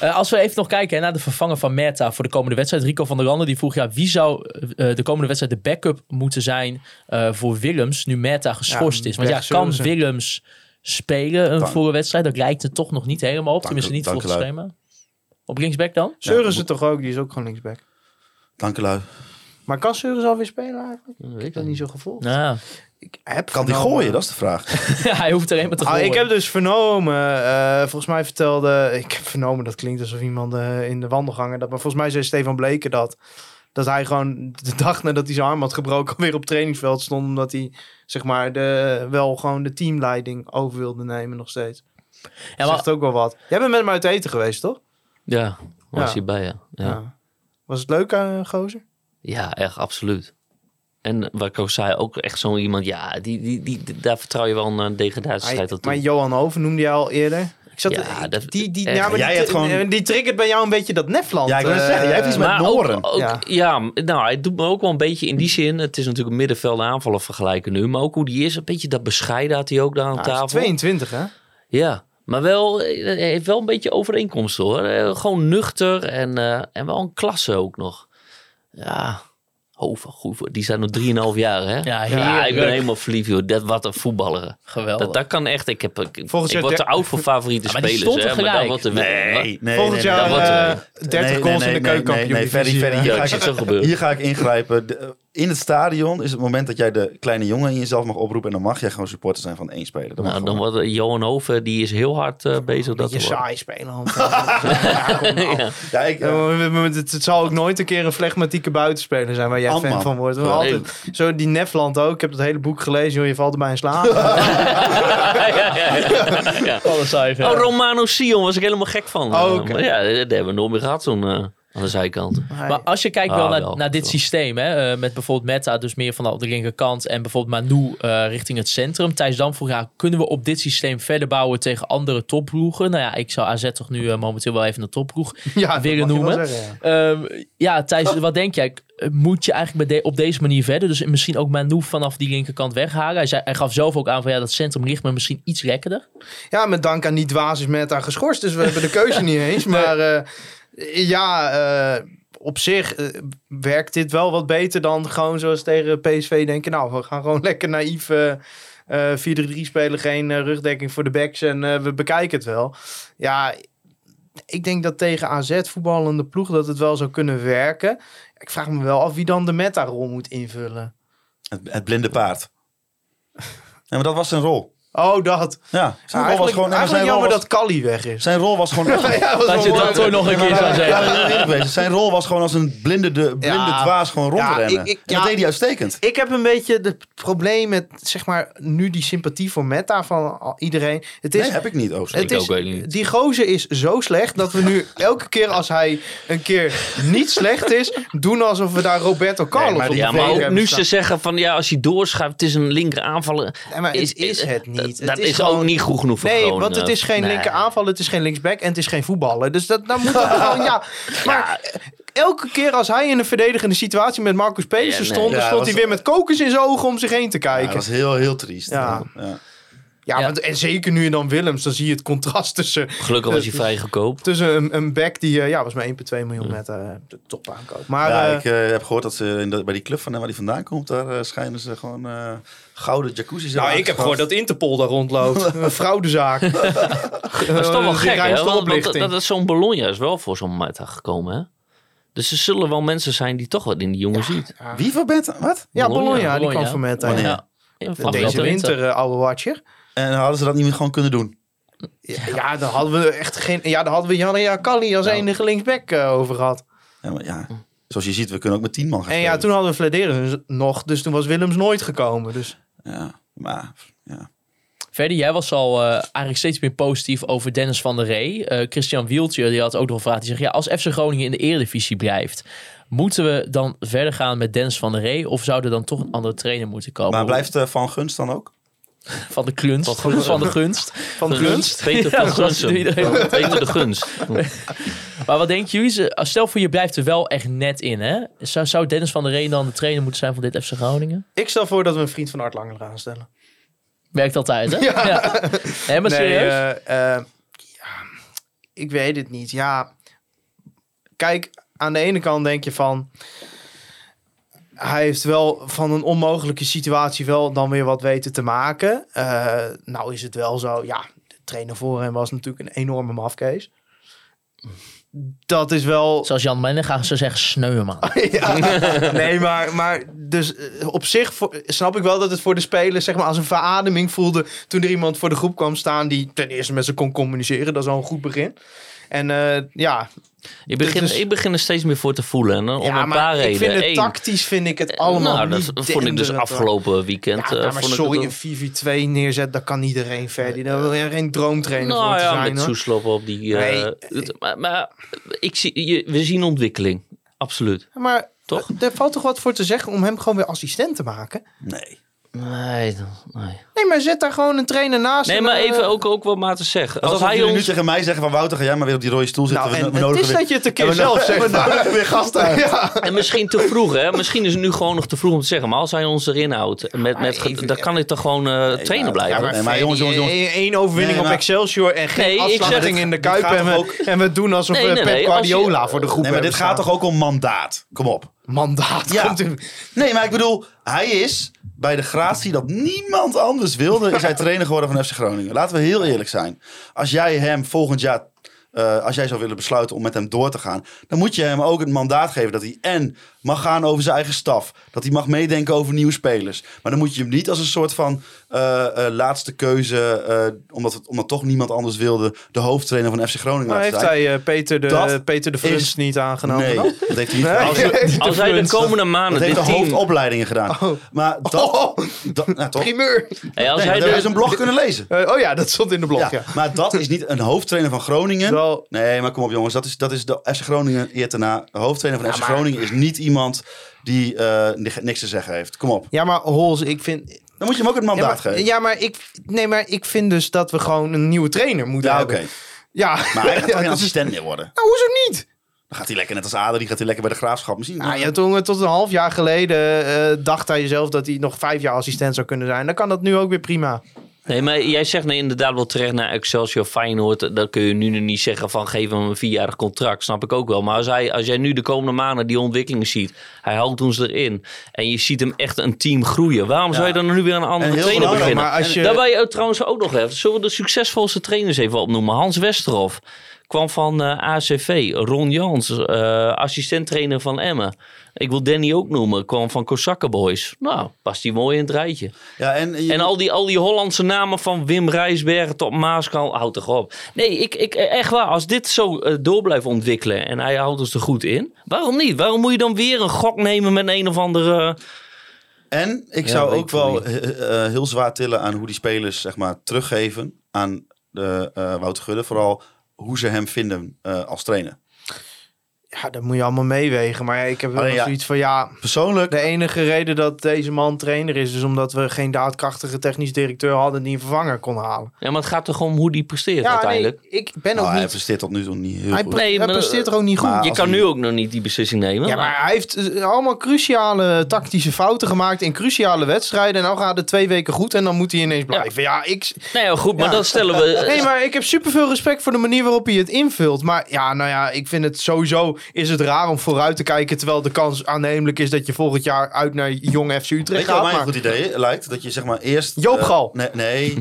Eh, als we even nog kijken hè, naar de vervanger van Merta voor de komende wedstrijd. Rico van der Landen die vroeg, ja, wie zou eh, de komende wedstrijd de backup moeten zijn eh, voor Willems nu Merta geschorst Ja, is? Want ja, kan. Willems spelen een volle wedstrijd? Dat lijkt er toch nog niet helemaal op. Tenminste niet volgens het schema. Op linksback dan? Seuren ze toch ook? Die is ook gewoon linksback. Dank u lui. Maar kan Seuren alweer spelen eigenlijk? Ik ik heb dat niet zo gevolgd. Nou, Ik heb Kan die gooien? Dat is de vraag. ja, hij hoeft er alleen maar te Ah, gooien. ik heb dus vernomen, eh, volgens mij vertelde, ik heb vernomen, dat klinkt alsof iemand eh, in de wandelgangen, dat, maar volgens mij zei Stefan Bleken dat, dat hij gewoon de dag nadat hij zijn arm had gebroken weer op trainingsveld stond, omdat hij, zeg maar, de, wel gewoon de teamleiding over wilde nemen nog steeds. ja, maar, Zegt ook wel wat. Jij bent met hem uit eten geweest, toch? Ja, was Ja. hij bij ja. Ja. Ja. Was het leuk, uh, gozer? Ja, echt absoluut. En wat ik ook zei, ook echt zo iemand, ja, die, die, die, daar vertrouw je wel een degradatiestrijd op. Maar Johan Hoven noemde je al eerder. Ik zat, Ja, dat- die, die, echt. ja, maar Jij die, hebt gewoon- die triggert bij jou een beetje dat Nefland. Ja, ik wil eh, zeggen, jij hebt iets met Noren. ook, ook- Ja. ja. nou, hij doet me ook wel een beetje in die zin. Het is natuurlijk een middenveld aanvallen vergelijken nu. Maar ook hoe die is, een beetje dat bescheiden had hij ook daar aan Ja, hij is tafel. 22, hè? Ja, maar wel, eh, heeft wel een beetje overeenkomsten hoor. Eh, Gewoon nuchter en, eh, en wel een klasse ook nog. Ja, Hoven, goed. voor- Die zijn nog 3,5 jaar hè. Ja, ik ben helemaal verliefd joh. Dat, wat een voetballer. geweldig. Dat, dat kan echt. Ik, heb, ik, Volgens ik jou word te oud voor favoriete Ja, maar die spelers. stond er hè, maar gelijk. dat wordt er- Nee, nee, Volgend nee, jaar nee, dat wordt, eh, eh, 30 nee, goals nee, in de keukenkampioen. nee, nee, Ferry, Ferry, Ja, hier, ga ik, het zo gebeuren. hier ga ik ingrijpen. De- in het stadion is het moment dat jij de kleine jongen in jezelf mag oproepen. En dan mag jij gewoon supporter zijn van één speler. Dat mag Nou, dan wordt Johan Hoven, die is heel hard eh, bezig. Dat worden. saai spelen. eh, ja. Ja. ja, ik, eh, Ja, het zal ook nooit een keer een flegmatieke buitenspeler zijn waar jij Antman. fan van wordt. Nee. Altijd, zo die Nefland ook. Ik heb het hele boek gelezen. Joh, je valt erbij in slaap. Ja, ja, ja. Oh, Romano Sion was ik helemaal gek van. Oh, ja, dat hebben we nooit meer gehad. Zo'n, eh, aan de zijkant. Maar als je kijkt Ah, wel naar, wel. naar dit systeem, hè, eh, met bijvoorbeeld Meta, dus meer vanaf de linkerkant en bijvoorbeeld Manu eh, richting het centrum. Thijs Dam vroeg, ja, kunnen we op dit systeem verder bouwen tegen andere topploegen? Nou ja, ik zou AZ toch nu eh, momenteel wel even een topploeg ja, willen noemen. zeggen, ja. Ehm, ja, Thijs, wat denk jij? Moet je eigenlijk bij de- op deze manier verder? Dus misschien ook Manu vanaf die linkerkant weghalen? Hij, zei, hij gaf zelf ook aan van ja, dat centrum ligt me misschien iets lekkerder. Ja, met dank aan die dwaas is Meta geschorst. Dus we hebben de keuze niet eens. Maar eh, ja, eh, op zich eh, werkt dit wel wat beter dan gewoon zoals tegen PSV denken. Nou, we gaan gewoon lekker naïef eh, eh 4-3-3 spelen. Geen rugdekking voor de backs en we bekijken het wel. Ja, ik denk dat tegen AZ voetballende ploeg dat het wel zou kunnen werken. Ik vraag me wel af wie dan de meta-rol moet invullen. Het, het blinde paard. Maar dat was zijn rol. Oh, dat. Ja, zijn rol was gewoon... nee, eigenlijk zijn, rol jammer was, dat Kali weg is. zijn rol was gewoon... Ja, was Dat je dat toch nog een keer zou zeggen. Zijn rol was gewoon als een blinde, de, blinde Ja. dwaas gewoon rondrennen. Ja, ik- ik- en dat ja. deed hij uitstekend. Ik heb een beetje het probleem met, zeg maar, nu die sympathie voor Meta van iedereen. Het is, Nee, heb ik niet. Oh, sorry. het Ik is, ook weet niet. Die gozer is zo slecht dat we nu elke keer als hij een keer niet slecht is, doen alsof we daar Roberto Carlos maar op Ja, maar ook nu staan. ze zeggen van ja, als hij doorschuift, het is een linker aanvaller. Nee, maar het is het niet. Dat, is is, gewoon- ook niet goed genoeg voor Nee, Groningen. want het is geen Nee. linker aanval, het is geen linksback en het is geen voetballer. Dus dat, dan moet dat gewoon, ja. Maar elke keer als hij in een verdedigende situatie met Marcus Pedersen Ja, nee. stond, dan stond was- hij weer met kokers in zijn ogen om zich heen te Ja, kijken. dat was heel, heel triest. Ja. Ja. Want- en zeker nu je dan Willems, dan zie je het contrast tussen, Gelukkig was hij vrij goedkoop. tussen een, een back die, eh, ja, was maar 1,2 miljoen met eh, de top aankoop. Maar Ja, eh, ik eh, heb gehoord dat ze in de, bij die club van hem waar hij vandaan komt, daar schijnen ze gewoon eh, gouden jacuzzi's nou, ik heb gehoord dat Interpol daar rondloopt. een fraudezaak. Dat is toch wel gek, hè? oplichting. dat is zo'n Bologna is wel voor zo'n meta gekomen, hè? Dus er zullen wel mensen zijn die toch wat in die jongen ziet. Wie voor bent? Wat? Ja, Bologna, Bologna, die kwam van met. Wanneer? Ja. Ja, van Deze winter, oude watcher. En hadden ze dat niet gewoon kunnen doen? Ja, daar hadden we echt geen. Ja, daar hadden we Janne Kalli als enige linksback eh, over gehad. Ja, maar ja, zoals je ziet, we kunnen ook met tien man gaan En ja, toen hadden we Flederis nog, dus toen was Willems nooit gekomen. Dus Ja, maar ja. Verder, jij was al eh, eigenlijk steeds meer positief over Dennis van der Ree. Eh, Christian Wieltje die had ook nog een vraag. Die zegt, ja, als FC Groningen in de Eredivisie blijft... moeten we dan verder gaan met Dennis van der Ree... of zou er dan toch een andere trainer moeten komen? Maar blijft Van Gunst dan ook? Van de klunst, van de gunst. van de gunst. Peter Ja, van de Gunst. Maar wat denken jullie? Ze- Stel voor, je blijft er wel echt net in, hè? Zou, zou Dennis van der Ree dan de trainer moeten zijn van dit FC Groningen? Ik stel voor dat we een vriend van Art Langer aanstellen. Werkt altijd, hè? Ja. Nee, maar serieus? eh, eh, ja, ik weet het niet. Ja, kijk, aan de ene kant denk je van... Hij heeft wel van een onmogelijke situatie wel dan weer wat weten te maken. Eh, nou is het wel zo, ja, de trainer voor hem was natuurlijk een enorme mafkees. Dat is wel... Zoals Jan Menne gaan ze zeggen, sneu man. Ja. Nee, maar, maar dus eh, op zich voor- snap ik wel dat het voor de spelers zeg maar als een verademing voelde toen er iemand voor de groep kwam staan die ten eerste met ze kon communiceren. Dat is al een goed begin. En eh, ja, Ik begin, Dus- ik begin er steeds meer voor te voelen. En, om ja een maar paar ik redenen. vind het Eén, tactisch vind ik het allemaal nou, niet dat vond ik dus afgelopen weekend. Ja, eh, maar vond ik sorry, het een 4v2 neerzet, dat kan iedereen verder. Daar wil je geen droomtrainer voor Nou te ja, zijn. met hoor. Op die... eh, Nee. het- maar maar ik zie, je, we zien ontwikkeling. Absoluut. Maar Toch? er valt toch wat voor te zeggen om hem gewoon weer assistent te maken? Nee. Nee, nee. Nee, maar zet daar gewoon een trainer naast. nee maar eh, even ook, ook wat maar te zeggen. Als Alsof hij jullie nu ons... tegen mij zeggen van Wouter, ga jij maar weer op die rode stoel zitten. Nou, We- en we het nodigen is weer- dat je het een keer zelf zegt. We nodigen weer gasten uit. En misschien te vroeg, hè? Misschien is het nu gewoon nog te vroeg om te zeggen. Maar als hij ons erin houdt, met, met, even- dan kan ik toch gewoon eh, trainer maar- blijven. ja, maar- Nee, maar jongens, jongens, jongens. Eén overwinning Nee, maar- op Excelsior en geen Nee, afsluiting in de Kuip. En we, ook- en we doen alsof Nee, we nee, Pep als Guardiola voor de groep Nee, maar dit gaat toch ook om mandaat? Kom op. Mandaat. Ja. Nee, maar ik bedoel, hij is bij de gratie dat niemand anders wilde, is hij trainer geworden van FC Groningen. Laten we heel eerlijk zijn. Als jij hem volgend jaar, eh, als jij zou willen besluiten om met hem door te gaan, dan moet je hem ook het mandaat geven dat hij en mag gaan over zijn eigen staf. Dat hij mag meedenken over nieuwe spelers. Maar dan moet je hem niet als een soort van eh, eh, laatste keuze, eh, omdat, het, omdat toch niemand anders wilde, de hoofdtrainer van FC Groningen Maar laten heeft zijn. hij eh, Peter, de, Dat Peter de is- Frunst niet aangenomen Nee, dan? dat heeft hij niet Nee. Als hij de komende maanden Dat heeft dit de hoofdopleidingen gedaan. Maar dat, dat nou, toch? Primeur. Hey, als Nee, hij de- is een blog kunnen lezen. Eh, oh ja, dat stond in de blog, Ja, ja. Maar dat is niet een hoofdtrainer van Groningen. Wel- Nee, maar kom op jongens. Dat is, dat is de FC Groningen eer daarna. De hoofdtrainer van Ja, FC maar- Groningen is niet iemand die eh, ni- niks te zeggen heeft. Kom op. Ja, maar Hols, ik vind... Dan moet je hem ook het Ja mandaat maar, geven. ja, maar ik, nee, maar ik vind dus dat we gewoon een nieuwe trainer moeten Ja, oké. hebben. Ja, Maar hij gaat toch geen assistent meer worden? Nou, hoezo niet? Dan gaat hij lekker net als Ader. Die gaat hij lekker bij de graafschap. Misschien. Nou ja, toen, eh, tot een half jaar geleden eh, dacht hij zelf dat hij nog vijf jaar assistent zou kunnen zijn. Dan kan dat nu ook weer prima. Nee, maar jij zegt nee, inderdaad wel terecht naar Excelsior Feyenoord. Dan kun je nu nog niet zeggen van geef hem een vierjarig contract. Snap ik ook wel. Maar als, hij, als jij nu de komende maanden die ontwikkelingen ziet. Hij houdt ons erin. En je ziet hem echt een team groeien. Waarom zou je dan nu weer een andere trainer beginnen? maar als je- Daarbij eh, trouwens ook nog even. Zullen we de succesvolste trainers even opnoemen? Hans Westerhof. Kwam van eh, ACV. Ron Jans, eh assistent-trainer van Emmen. Ik wil Danny ook noemen. Kwam van Kosakken Boys. Nou, past die mooi in het rijtje. Ja, en, je- En al die, al die Hollandse namen van Wim Rijsbergen tot Maaskal, houd toch op. Nee, ik, ik, echt waar, als dit zo eh, door blijft ontwikkelen en hij houdt ons er goed in, waarom niet? Waarom moet je dan weer een gok nemen met een of andere... en ik Ja, zou ook wel eh, eh, heel zwaar tillen aan hoe die spelers zeg maar, teruggeven aan de, eh Wouter Gudde. Vooral hoe ze hem vinden eh, als trainer. Ja, dat moet je allemaal meewegen. Maar ik heb wel ja. zoiets van, ja... Persoonlijk De enige reden dat deze man trainer is, is omdat we geen daadkrachtige technisch directeur hadden die een vervanger kon halen. Ja, maar het gaat toch om hoe die presteert Ja, uiteindelijk. nee, ik ben Nou, ook hij niet... presteert tot nu toe niet heel Hij, goed. Nee, hij maar- presteert er ook niet goed. Je kan hij- nu ook nog niet die beslissing nemen. Ja, maar hij heeft eh, allemaal cruciale tactische fouten gemaakt in cruciale wedstrijden. En nou gaat het twee weken goed en dan moet hij ineens blijven. Ja, ik... Nee, ja, goed, maar Ja. dat stellen we... Nee, maar ik heb superveel respect voor de manier waarop hij het invult. Maar ja, nou ja, ik vind het sowieso is het raar om vooruit te kijken... terwijl de kans aannemelijk is dat je volgend jaar uit naar Jong FC Utrecht Weet wat gaat. mij een goed idee lijkt? Dat je zeg maar eerst... Joop eh, Gal. nee, nee.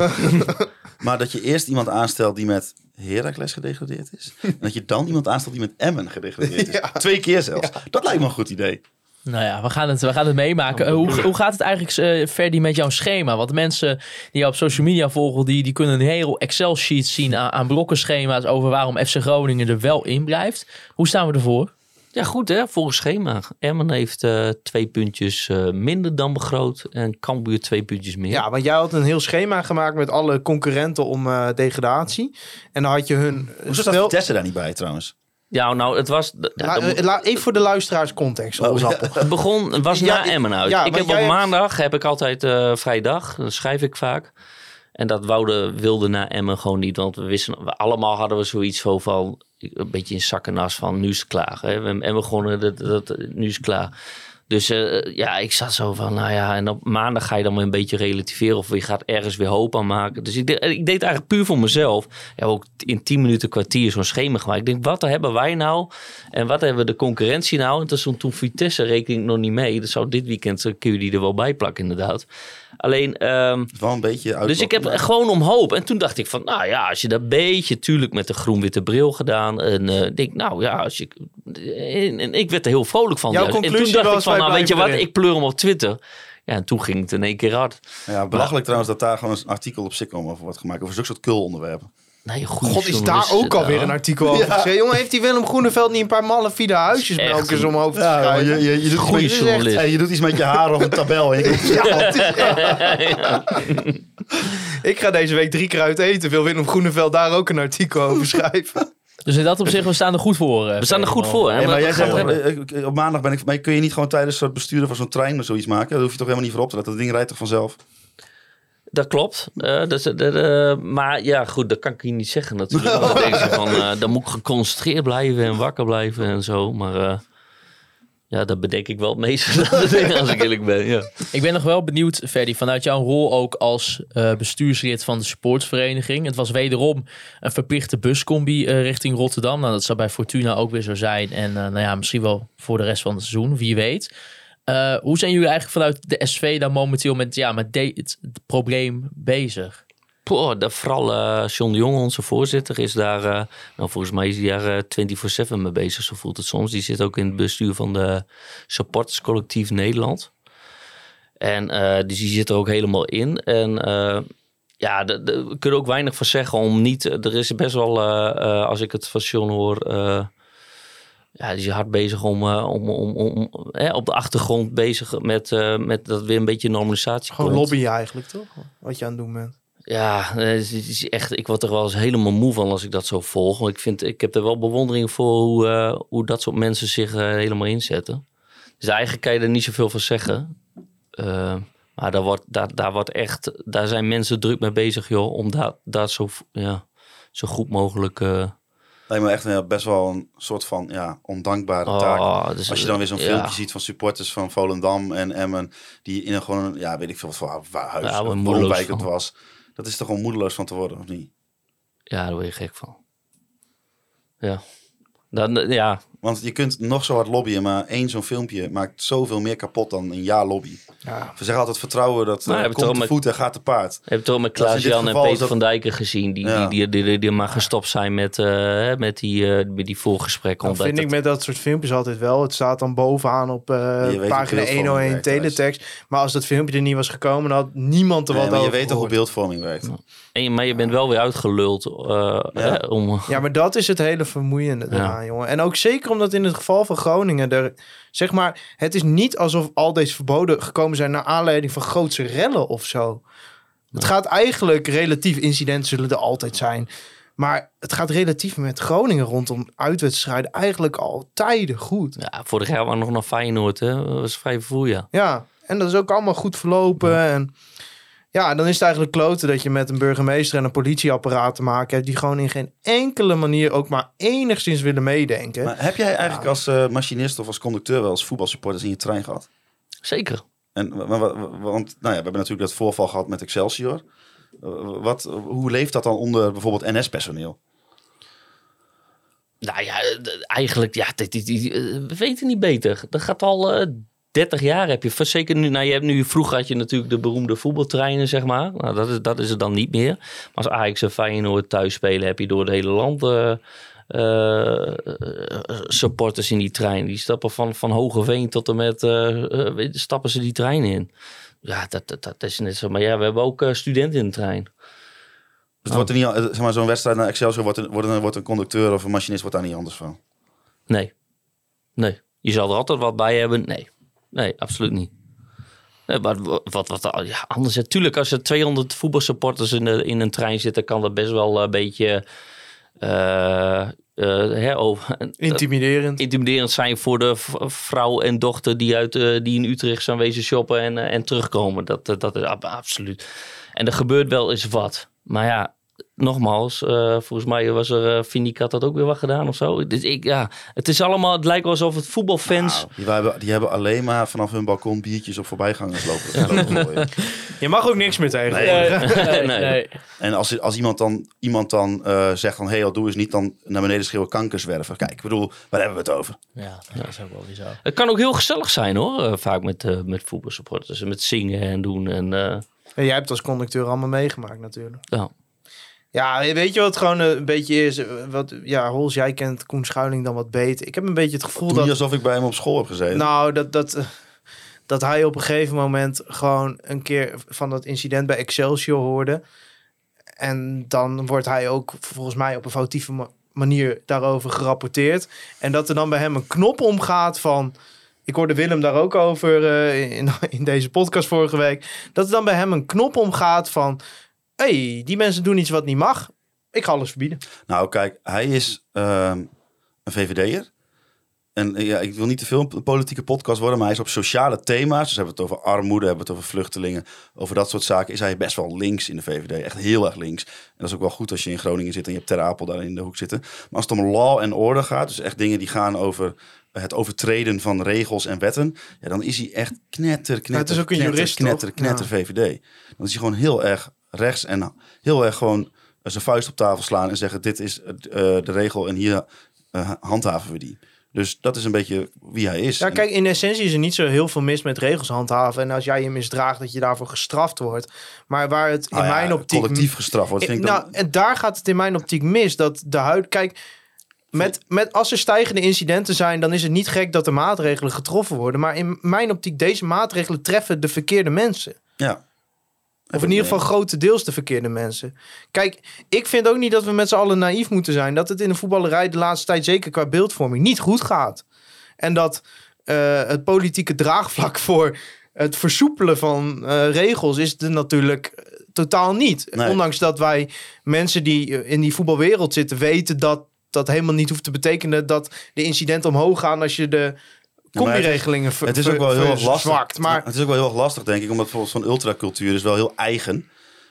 maar dat je eerst iemand aanstelt die met Heracles gedegradeerd is. En dat je dan iemand aanstelt die met Emmen gedegradeerd is. Ja. Twee keer zelfs. Dat lijkt me een goed idee. Nou ja, we gaan het, we gaan het meemaken. Hoe, hoe gaat het eigenlijk, eh Ferdy, met jouw schema? Want mensen die jou op social media volgen, die, die kunnen een heel Excel-sheet zien aan, aan blokkenschema's over waarom FC Groningen er wel in blijft. Hoe staan we ervoor? Ja, goed hè, volgens schema. Emmen heeft eh, twee puntjes eh, minder dan begroot en Cambuur twee puntjes meer. Ja, want jij had een heel schema gemaakt met alle concurrenten om eh, degradatie. En dan had je hun... Hoezo staat stel- Vitesse daar niet bij trouwens? Ja, nou, het was... La- dat eh, la- even voor de luisteraars context. Oh. Het begon, was na Emmen uit. ja, ik heb op hebt- maandag heb ik altijd eh vrije dag. Dan schrijf ik vaak. En dat Woude wilde na Emmen gewoon niet. Want we wisten, we allemaal hadden we zoiets zo van... Een beetje in zak en as van, nu is het klaar. Hè? We hebben Emmen gewonnen, dat, dat, nu is het klaar. Dus eh, ja, ik zat zo van, nou ja, en op maandag ga je dan weer een beetje relativeren of je gaat ergens weer hoop aan maken. Dus ik, de- ik deed eigenlijk puur voor mezelf. Ja, ook in 10 minuten, kwartier zo'n schema gemaakt. Ik denk, wat hebben wij nou en wat hebben de concurrentie nou? En toen toen Vitesse rekening nog niet mee. Dat zou dit weekend, eh, kun je die er wel bij plakken inderdaad. Alleen, ehm, wel een beetje uit. dus ik heb gewoon om hoop. En toen dacht ik van, nou ja, als je dat beetje, tuurlijk met de groen-witte bril gedaan. En eh denk, nou ja, als je, en, en ik werd er heel vrolijk van. Jouw juist. en toen dacht ik van, nou weet je wat, ik pleur hem op Twitter. Ja, en toen ging het in één keer hard. Ja, belachelijk trouwens dat daar gewoon een artikel op Sikkom over wordt gemaakt. Over zulke soort kul onderwerpen. Nee, God, is daar ook alweer een artikel over geschreven. Jongen, heeft die Willem Groeneveld niet een paar malafide huisjes goed. om over te Ja, schrijven? je, je, je, doet Goeie iets met- journalist. Hey, je doet iets met je haar of een tabel. En je denkt, Ja, het is- Ik ga deze week drie keer uit eten. Wil Willem Groeneveld daar ook een artikel over schrijven? Dus in dat opzicht, we staan er goed voor. eh, We staan er goed voor. Hè? Ja, maar jij zegt, eh, eh, op maandag ben ik... Maar kun je niet gewoon tijdens het besturen van zo'n trein of zoiets maken? Daar hoef je toch helemaal niet voor op te letten. Dat ding rijdt toch vanzelf? Dat klopt. Eh, dat, eh, maar ja, goed, dat kan ik hier niet zeggen natuurlijk. Dan denk je van, eh, dan moet ik geconcentreerd blijven en wakker blijven en zo. Maar eh, ja, dat bedenk ik wel het meeste als ik eerlijk ben. Ja. Ik ben nog wel benieuwd, Ferdy, vanuit jouw rol ook als eh, bestuurslid van de supportsvereniging. Het was wederom een verplichte buscombi eh, richting Rotterdam. Nou, dat zal bij Fortuna ook weer zo zijn. En eh, nou ja, misschien wel voor de rest van het seizoen, wie weet. Eh, hoe zijn jullie eigenlijk vanuit de SV daar momenteel met, ja, met de- het, probleem bezig? Poh, de, vooral eh John de Jong, onze voorzitter, is daar... eh, nou, volgens mij is hij daar eh 24-7 mee bezig, zo voelt het soms. Die zit ook in het bestuur van de supporterscollectief Nederland. En dus die zit er ook helemaal in. En ja, de- we kunnen ook weinig van zeggen om niet... Er is best wel, als ik het van John hoor... ja, die is hard bezig om, eh, om, om, om hè, op de achtergrond bezig met, eh, met dat weer een beetje normalisatie Gewoon komt. lobbyen eigenlijk, toch? Wat je aan het doen bent. Ja, het is- echt, ik word er wel eens helemaal moe van als ik dat zo volg. Want ik, vind, ik heb er wel bewondering voor hoe, eh, hoe dat soort mensen zich helemaal inzetten. Dus eigenlijk kan je er niet zoveel van zeggen. Maar daar, wordt, daar, daar, wordt echt, daar zijn mensen druk mee bezig, joh. Om dat, dat zo, ja, zo goed mogelijk... Lijkt me echt een, best wel een soort van ja, ondankbare taak. oh, dus, Als je dan weer zo'n ja. filmpje ziet van supporters van Volendam en Emmen, die in een gewoon, ja, weet ik veel wat voor hu- huis, Ja, woonwijk het was. Dat is toch gewoon moedeloos van te worden, of niet? Ja, daar word je gek van. Ja. Dan, ja, Want je kunt nog zo hard lobbyen, maar één zo'n filmpje maakt zoveel meer kapot dan een jaar lobby. Ja. We zeggen altijd vertrouwen dat Maar eh, heb komt met- voet en gaat te paard. Je hebt het ook met Dat Klaas-Jan en Peter dat- van Dijken gezien. Die, Ja. die, die, die, die maar gestopt zijn met, eh, hè, met, die, eh, met die voorgesprekken. Dan omdat vind ik met dat soort filmpjes altijd wel. Het staat dan bovenaan op pagina beeldvorming 101 werkt, Thijs. teletext. Maar als dat filmpje er niet was gekomen, dan had niemand er Nee, wat maar je over weet toch hoe beeldvorming werkt. En maar je bent wel weer uitgeluld. eh, om, Ja, maar dat is het hele vermoeiende eraan, jongen. En ook zeker omdat in het geval van Groningen... Er, zeg maar, het is niet alsof al deze verboden gekomen zijn... naar aanleiding van grootse rellen of zo. Het gaat eigenlijk relatief... Incidenten zullen er altijd zijn. Maar het gaat relatief met Groningen rondom uitwedstrijden... eigenlijk al tijden goed. ja, vorig jaar waren we nog naar Feyenoord. Hè? Dat was vrij vervoer, ja. Ja, en dat is ook allemaal goed verlopen. En ja, dan is het eigenlijk kloten dat je met een burgemeester en een politieapparaat te maken hebt... die gewoon in geen enkele manier ook maar enigszins willen meedenken. Maar heb jij eigenlijk als eh, machinist of als conducteur wel eens voetbalsupporters in je trein gehad? Zeker. En, wa- wa- wa- want nou ja, we hebben natuurlijk dat voorval gehad met Excelsior. Eh, Wat, hoe leeft dat dan onder bijvoorbeeld NS-personeel? Nou ja, d- eigenlijk, ja, dit- dit- dit- eh, we weten niet beter. Dat gaat al eh 30 jaar heb je. Zeker nu, nou, je hebt nu, vroeger had je natuurlijk de beroemde voetbaltreinen, zeg maar. Nou, dat is, dat is het dan niet meer. Maar als Ajax en Feyenoord thuis spelen, heb je door het hele land eh, eh, supporters in die trein. Die stappen van, van Hogeveen tot en met, eh, stappen ze die trein in. Ja, dat, dat, dat is net zo. Maar ja, we hebben ook studenten in de trein. Dus het wordt er niet, zeg maar, zo'n wedstrijd naar Excelsior wordt een, wordt, een, wordt een conducteur of een machinist wordt daar niet anders van. Nee. Nee. Je zal er altijd wat bij hebben. Nee. Nee, absoluut niet. Nee, maar wat, wat, wat ja, anders natuurlijk, als er 200 voetbalsupporters in, de, in een trein zitten, kan dat best wel een beetje eh, eh, hè, over, Intimiderend. intimiderend zijn voor de vrouw en dochter die, uit, eh, die in Utrecht zijn wezen shoppen en, eh, en terugkomen. Dat, dat, dat is ab- absoluut. En er gebeurt wel eens wat. Maar ja, nogmaals, eh, volgens mij was er, uh, Vindicat dat ook weer wat gedaan of zo. Dus ik, ja, het is allemaal, het lijkt wel alsof het voetbalfans... Nou, die, hebben, die hebben alleen maar vanaf hun balkon biertjes op voorbijgangers lopen. Je mag ook niks meer tegen. Nee, nee, Nee. nee. En als, als iemand dan, iemand dan eh, zegt van... hé, hey, doe eens niet dan naar beneden schreeuwen kankerzwerven. Kijk, ik bedoel, waar hebben we het over? Ja, dat is ook wel weer zo. Het kan ook heel gezellig zijn hoor, vaak met, met voetbalsupporters. En met zingen en doen. En, eh, En jij hebt als conducteur allemaal meegemaakt natuurlijk. ja. Ja, weet je wat gewoon eh, een beetje is? Eh, Wat, ja, Hols, jij kent Koen Schuiling dan wat beter. Ik heb een beetje het gevoel dat... alsof ik bij hem op school heb gezeten. Nou, dat, dat, eh, dat hij op een gegeven moment gewoon een keer van dat incident bij Excelsior hoorde. En dan wordt hij ook volgens mij op een foutieve ma- manier daarover gerapporteerd. En dat er dan bij hem een knop omgaat van... Ik hoorde Willem daar ook over in, in deze podcast vorige week. Dat er dan bij hem een knop omgaat van... hey, die mensen doen iets wat niet mag. Ik ga alles verbieden. Nou, kijk, hij is ehm, een VVD'er. En eh, ja, ik wil niet te veel een politieke podcast worden, maar hij is op sociale thema's. Dus hebben we het over armoede, hebben we het over vluchtelingen. Over dat soort zaken is hij best wel links in de VVD. Echt heel erg links. En dat is ook wel goed als je in Groningen zit en je hebt Ter Apel daar in de hoek zitten. Maar als het om law en order gaat, dus echt dingen die gaan over het overtreden van regels en wetten. Ja, dan is hij echt knetter, knetter, het is ook een knetter, jurist, knetter, knetter, VVD. Dan is hij gewoon heel erg rechts en heel erg gewoon zijn vuist op tafel slaan en zeggen: Dit is eh, de regel en hier eh, handhaven we die. Dus dat is een beetje wie hij is. Ja, kijk, in essentie is er niet zo heel veel mis met regels handhaven. En als jij je misdraagt, dat je daarvoor gestraft wordt. Maar waar het in ja, mijn optiek... collectief gestraft wordt. Eh, Vind ik dan, nou, en daar gaat het in mijn optiek mis. Dat de huid... Kijk, met, met, als er stijgende incidenten zijn, dan is het niet gek dat er maatregelen getroffen worden. Maar in mijn optiek, deze maatregelen treffen de verkeerde mensen. ja. Of in ieder geval grotendeels de verkeerde mensen. Kijk, ik vind ook niet dat we met z'n allen naïef moeten zijn. Dat het in de voetballerij de laatste tijd, zeker qua beeldvorming, niet goed gaat. En dat eh, het politieke draagvlak voor het versoepelen van eh, regels is er natuurlijk eh, totaal niet. Nee. Ondanks dat wij mensen die in die voetbalwereld zitten weten dat dat helemaal niet hoeft te betekenen dat de incidenten omhoog gaan als je de combi-regelingen Het is ook wel heel erg lastig. Maar Het is ook wel heel erg lastig, denk ik. Omdat bijvoorbeeld zo'n ultracultuur is wel heel eigen.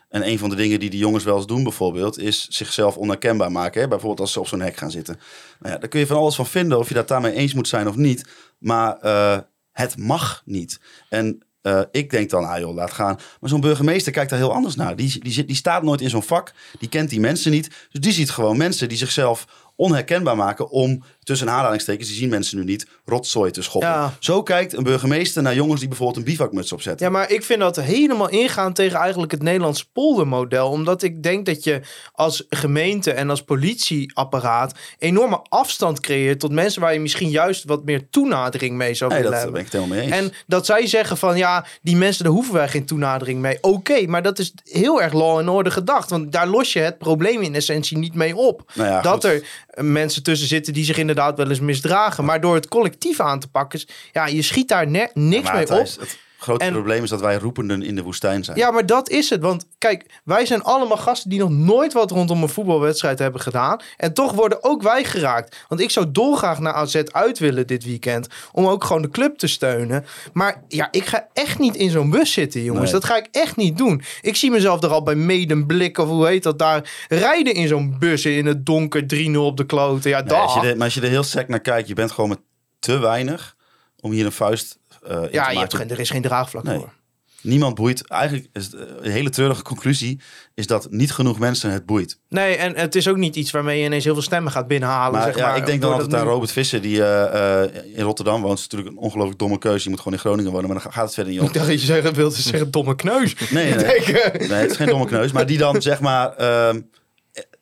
En een van de dingen die die jongens wel eens doen bijvoorbeeld... is zichzelf onherkenbaar maken. Hè? Bijvoorbeeld als ze op zo'n hek gaan zitten. Nou ja, daar kun je van alles van vinden. Of je dat daarmee eens moet zijn of niet. Maar eh, het mag niet. En eh, ik denk dan, ah joh, laat gaan. Maar zo'n burgemeester kijkt daar heel anders naar. Die, die, zit, die staat nooit in zo'n vak. Die kent die mensen niet. Dus die ziet gewoon mensen die zichzelf onherkenbaar maken... om tussen aanhalingstekens, die zien mensen nu niet... rotzooi te schoppen. Ja. Zo kijkt een burgemeester naar jongens die bijvoorbeeld een bivakmuts opzetten. Ja, maar ik vind dat helemaal ingaan tegen eigenlijk het Nederlands poldermodel. Omdat ik denk dat je als gemeente en als politieapparaat enorme afstand creëert tot mensen waar je misschien juist wat meer toenadering mee zou nee, willen dat ben ik het helemaal mee eens. En dat zij zeggen van ja, die mensen, daar hoeven wij geen toenadering mee. Oké, maar dat is heel erg law and order gedacht. Want daar los je het probleem in essentie niet mee op. Nou ja, dat goed. er mensen tussen zitten die zich inderdaad wel eens misdragen. Maar door het collectief aan te pakken, ja, je schiet daar niks Maar mee op. Het grote En- probleem is dat wij roependen in de woestijn zijn. Ja, maar dat is het. Want kijk, wij zijn allemaal gasten die nog nooit wat rondom een voetbalwedstrijd hebben gedaan. En toch worden ook wij geraakt. Want ik zou dolgraag naar AZ uit willen dit weekend. Om ook gewoon de club te steunen. Maar ja, ik ga echt niet in zo'n bus zitten, jongens. Nee. Dat ga ik echt niet doen. Ik zie mezelf er al bij Medemblik of hoe heet dat daar. Rijden in zo'n bus in het donker 3-0 op de kloten. Ja, Nee, als je er, maar als je er heel sec naar kijkt, je bent gewoon met te weinig om hier een vuist eh Ja, je hebt geen, er is geen draagvlak Nee. voor. Niemand boeit. Eigenlijk is eh, een hele treurige conclusie is dat niet genoeg mensen het boeit. Nee, en het is ook niet iets waarmee je ineens heel veel stemmen gaat binnenhalen. Maar, zeg ja, maar ik denk dan altijd dat aan nu- Robert Visser, die eh, in Rotterdam woont. Dat is natuurlijk een ongelooflijk domme keuze. Je moet gewoon in Groningen wonen, maar dan gaat het verder niet om. Ik dacht dat je zeggen, wilde zeggen domme kneus. Nee, Nee, het is geen domme kneus. Maar die dan, zeg maar, ehm,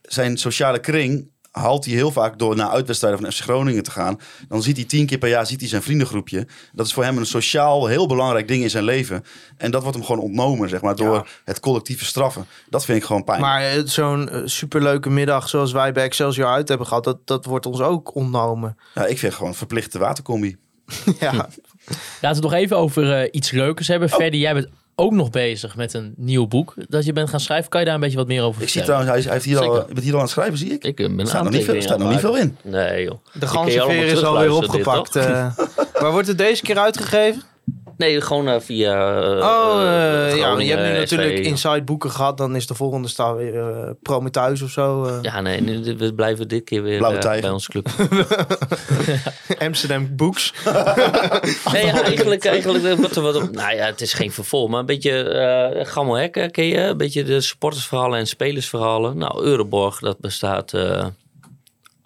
zijn sociale kring haalt hij heel vaak door naar uitwedstrijden van FC Groningen te gaan. Dan ziet hij tien keer per jaar ziet hij zijn vriendengroepje. Dat is voor hem een sociaal heel belangrijk ding in zijn leven. En dat wordt hem gewoon ontnomen, zeg maar, door Ja. het collectieve straffen. Dat vind ik gewoon pijnlijk. Maar eh, zo'n eh, superleuke middag zoals wij bij Excelsior uit hebben gehad, dat, dat wordt ons ook ontnomen. Ja, ik vind gewoon verplichte watercombi. ja. Laten we het nog even over eh, iets leukers hebben. Oh. Jij bent ook nog bezig met een nieuw boek dat je bent gaan schrijven. Kan je daar een beetje wat meer over Ik zie vertellen? trouwens, hij, is- hij heeft hier al, je bent hier al aan het schrijven, zie ik. Ik eh, ben Er staat nog niet veel, er staat nog niet veel in. Nee, joh. De ganzenveer allemaal is alweer terugluisteren, dit, opgepakt. eh. Waar wordt het deze keer uitgegeven? Nee, gewoon eh, via. eh, oh, eh, ja, maar je hebt nu natuurlijk SV. Inside Boeken gehad. Dan is de volgende staan weer Prometheus of zo. Ja, nee, nu, we blijven dit keer weer bij ons club. Amsterdam Books. Nee, ja, eigenlijk, eigenlijk wat, er wat, op- nou ja, het is geen vervolg, maar een beetje eh Gammelhek, eh, ken je? Een beetje de supportersverhalen en spelersverhalen. Nou, Euroborg, dat bestaat... eh,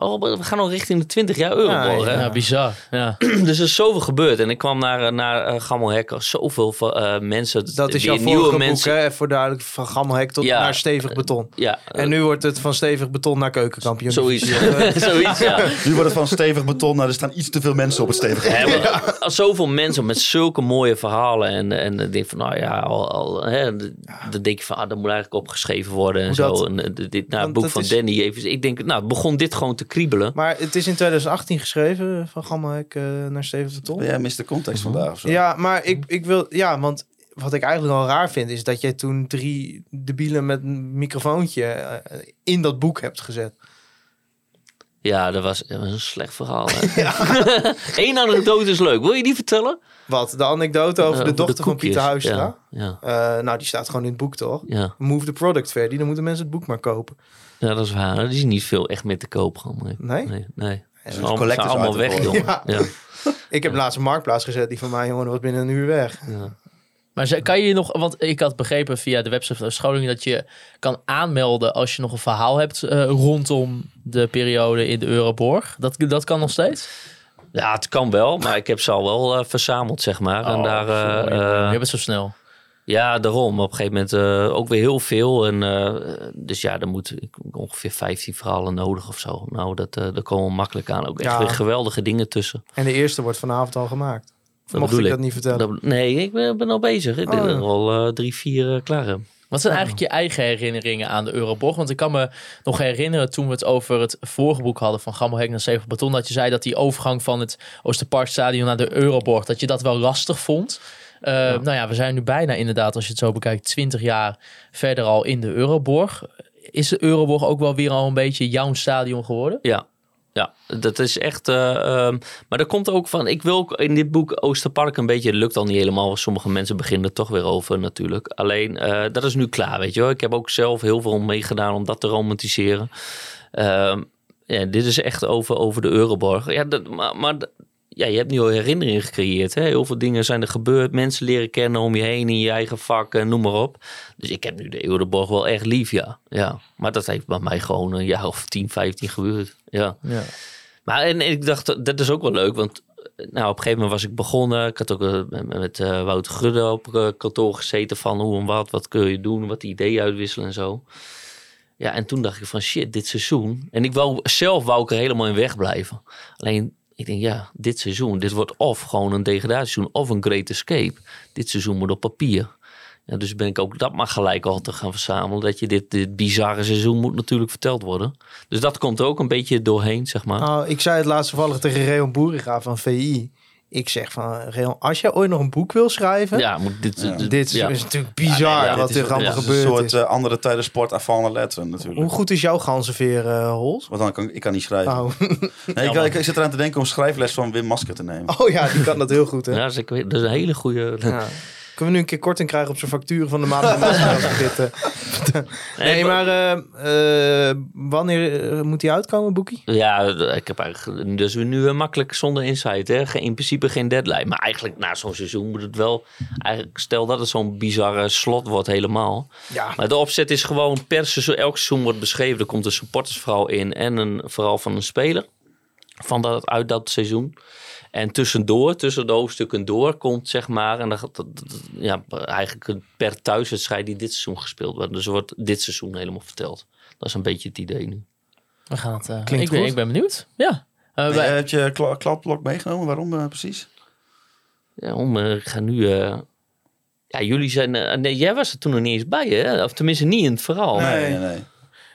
Oh, we gaan al richting de 20 jaar Euroborg, Ja, hè? Ja, bizar. Ja. Dus er is zoveel gebeurd. En ik kwam naar, eh, naar eh, Gammelhek, zoveel eh, mensen. Dat is boek, mensen. hè? Even voor duidelijk. Van Gammelhek tot Ja. naar stevig beton. Ja, En nu wordt het van stevig beton naar keukenkampioen. zoiets. zoiets, ja. Nu wordt het van stevig beton naar er staan iets te veel mensen op het stevige Hè, beton. als zoveel mensen met zulke mooie verhalen. En, en denk van, nou ja, al, al, hè, dan denk je van, ah, dat moet eigenlijk opgeschreven worden en Hoe zo. dat? En dit, nou, Want het boek van is- Danny. Even, ik denk, nou, begon dit gewoon te kriebelen. Maar het is in 2018 geschreven van Gammelhek eh, naar stevig beton. Ben jij mist de context vandaag of zo? Ja, maar ik, ik wil... Ja, want wat ik eigenlijk al raar vind... is dat jij toen drie debielen met een microfoontje... eh, in dat boek hebt gezet. Ja, dat was, dat was een slecht verhaal. Eén anekdote is leuk. Wil je die vertellen? Wat? De anekdote over Eh, de dochter van. Pieter Huistra? Ja, ja, Eh, nou, die staat gewoon in het boek, toch? ja. Move the product verder. Dan moeten mensen het boek maar kopen. Ja, dat is waar. Er is niet veel echt meer te koop. Gewoon. Nee? Nee? Nee, nee. Ze zijn een allemaal, zijn allemaal weg, jongen. Ja. Ja. Ik heb laatst een marktplaats gezet. Die van mij, jongen, was binnen een uur weg. Maar ze- kan je nog, want ik had begrepen via de website van de scholing dat je kan aanmelden als je nog een verhaal hebt eh, rondom de periode in de Euroborg. Dat, dat kan nog steeds? Ja, het kan wel, maar ik heb ze al wel eh, verzameld, zeg maar. en Oh, daar, eh, eh, je bent zo snel. Ja, daarom. Op een gegeven moment eh, ook weer heel veel. En, eh, dus ja, dan moet ik ongeveer 15 verhalen nodig of zo. Nou, dat, eh daar komen we makkelijk aan. Ook echt Ja. weer geweldige dingen tussen. En de eerste wordt vanavond al gemaakt. Dat Mocht ik dat niet vertellen. Dat- nee, ik ben, ben al bezig. Ik Oh, ben ja. er al eh, drie, vier klaar. Wat zijn eigenlijk je eigen herinneringen aan de Euroborg? Want ik kan me nog herinneren toen we het over het vorige boek hadden van Gammelhek naar Zeven Beton. Dat je zei dat die overgang van het Oosterparkstadion naar de Euroborg, dat je dat wel lastig vond. Eh, Nou ja, we zijn nu bijna inderdaad, als je het zo bekijkt, 20 jaar verder al in de Euroborg. Is de Euroborg ook wel weer al een beetje jouw stadion geworden? Ja. Ja, dat is echt. eh, ehm, maar dat komt ook van. Ik wil ook in dit boek Oosterpark een beetje. Het lukt al niet helemaal. want Sommige mensen beginnen er toch weer over, natuurlijk. Alleen eh, dat is nu klaar, weet je wel. Ik heb ook zelf heel veel meegedaan om dat te romantiseren. Ehm, ja, dit is echt over, over de Euroborg. Ja, dat, maar, maar ja, je hebt nu al herinneringen gecreëerd. Hè? Heel veel dingen zijn er gebeurd. Mensen leren kennen om je heen in je eigen vak, en noem maar op. Dus ik heb nu de Euroborg wel echt lief, ja. ja. Maar dat heeft bij mij gewoon een jaar of 10, 15 gebeurd. Ja. Ja. Maar en, ik dacht, dat is ook wel leuk, want nou, op een gegeven moment was ik begonnen. Ik had ook eh, met, met eh, Wouter Gudde op eh, kantoor gezeten van hoe en wat, wat kun je doen, wat ideeën uitwisselen en zo. Ja, en toen dacht ik van shit, dit seizoen. En ik wou zelf wou ik er helemaal in wegblijven. Alleen, ik denk ja, dit seizoen, dit wordt of gewoon een degradatieseizoen of een great escape. Dit seizoen moet op papier. Ja, dus ben ik ook dat maar gelijk al te gaan verzamelen. Dat je dit, dit bizarre seizoen moet natuurlijk verteld worden. Dus dat komt er ook een beetje doorheen, zeg maar. Nou, ik zei het laatst toevallig tegen Reon Boeriga van VI. Ik zeg van, Reon, als jij ooit nog een boek wil schrijven... Ja, moet dit, Ja. dit, Dit is, ja. is natuurlijk bizar ja, wat er allemaal ja, Het is een soort eh, andere tijden sport avant la lettre natuurlijk. Hoe goed is jouw ganzenveer, Hols? Want dan kan ik kan niet schrijven. Oh. Nee, ik, ik, ik zit eraan te denken om schrijfles van Wim Masker te nemen. oh ja, die kan dat heel goed, hè? Ja, dus ik weet, dat is een hele goede. Kunnen we nu een keer korting krijgen op zijn facturen van de maand? eh, nee, maar eh, eh, wanneer moet die uitkomen, Boekie? Ja, ik heb eigenlijk. Dus we nu makkelijk zonder insight. Hè? In principe geen deadline. Maar eigenlijk na zo'n seizoen moet het wel. Eigenlijk, stel dat het zo'n bizarre slot wordt, helemaal. Ja. Maar de opzet is gewoon per seizoen. Elk seizoen wordt beschreven. Er komt een supportersverhaal in. En een verhaal van een speler. Van dat, uit dat seizoen. En tussendoor, tussen de hoofdstukken door, komt zeg maar. En dan gaat dat, dat- ja, eigenlijk per thuiswedstrijd die dit seizoen gespeeld wordt. Dus wordt dit seizoen helemaal verteld. Dat is een beetje het idee nu. We gaan het, eh, Klinkt ik, ben, ik ben benieuwd. Ja. Eh, Nee, wij- heb je kla- kladblok meegenomen? Waarom eh, precies? Ja, om, eh, ik ga nu. eh, ja, jullie zijn. eh, nee, jij was er toen nog niet eens bij, hè? Of tenminste niet in het verhaal. Nee, nee, nee.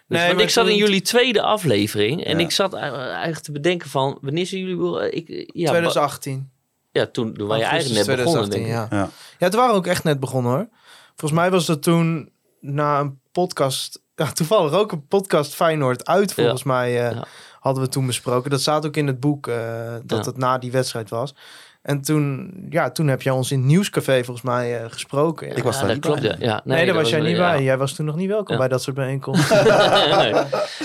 Dus, Nee, ik zat in jullie tweede aflevering en Ja. ik zat eigenlijk te bedenken van wanneer zijn jullie. Ik, ja, 2018. ba- ja, toen, toen waren je eigenlijk net begonnen, 2018, denk ik. ja. Ja. Ja, toen waren ook echt net begonnen hoor. Volgens mij was dat toen na een podcast, ja, toevallig ook een podcast Feyenoord uit volgens mij, eh, Ja. hadden we toen besproken. Dat staat ook in het boek, eh, dat Ja. het na die wedstrijd was. En toen, ja, toen heb jij ons in het nieuwscafé volgens mij eh, gesproken. Ja. Ik was Ja, daar dat niet klopt. bij. Ja. Ja, nee, daar was jij niet ja. bij. Jij was toen nog niet welkom Ja. bij dat soort bijeenkomsten. nee.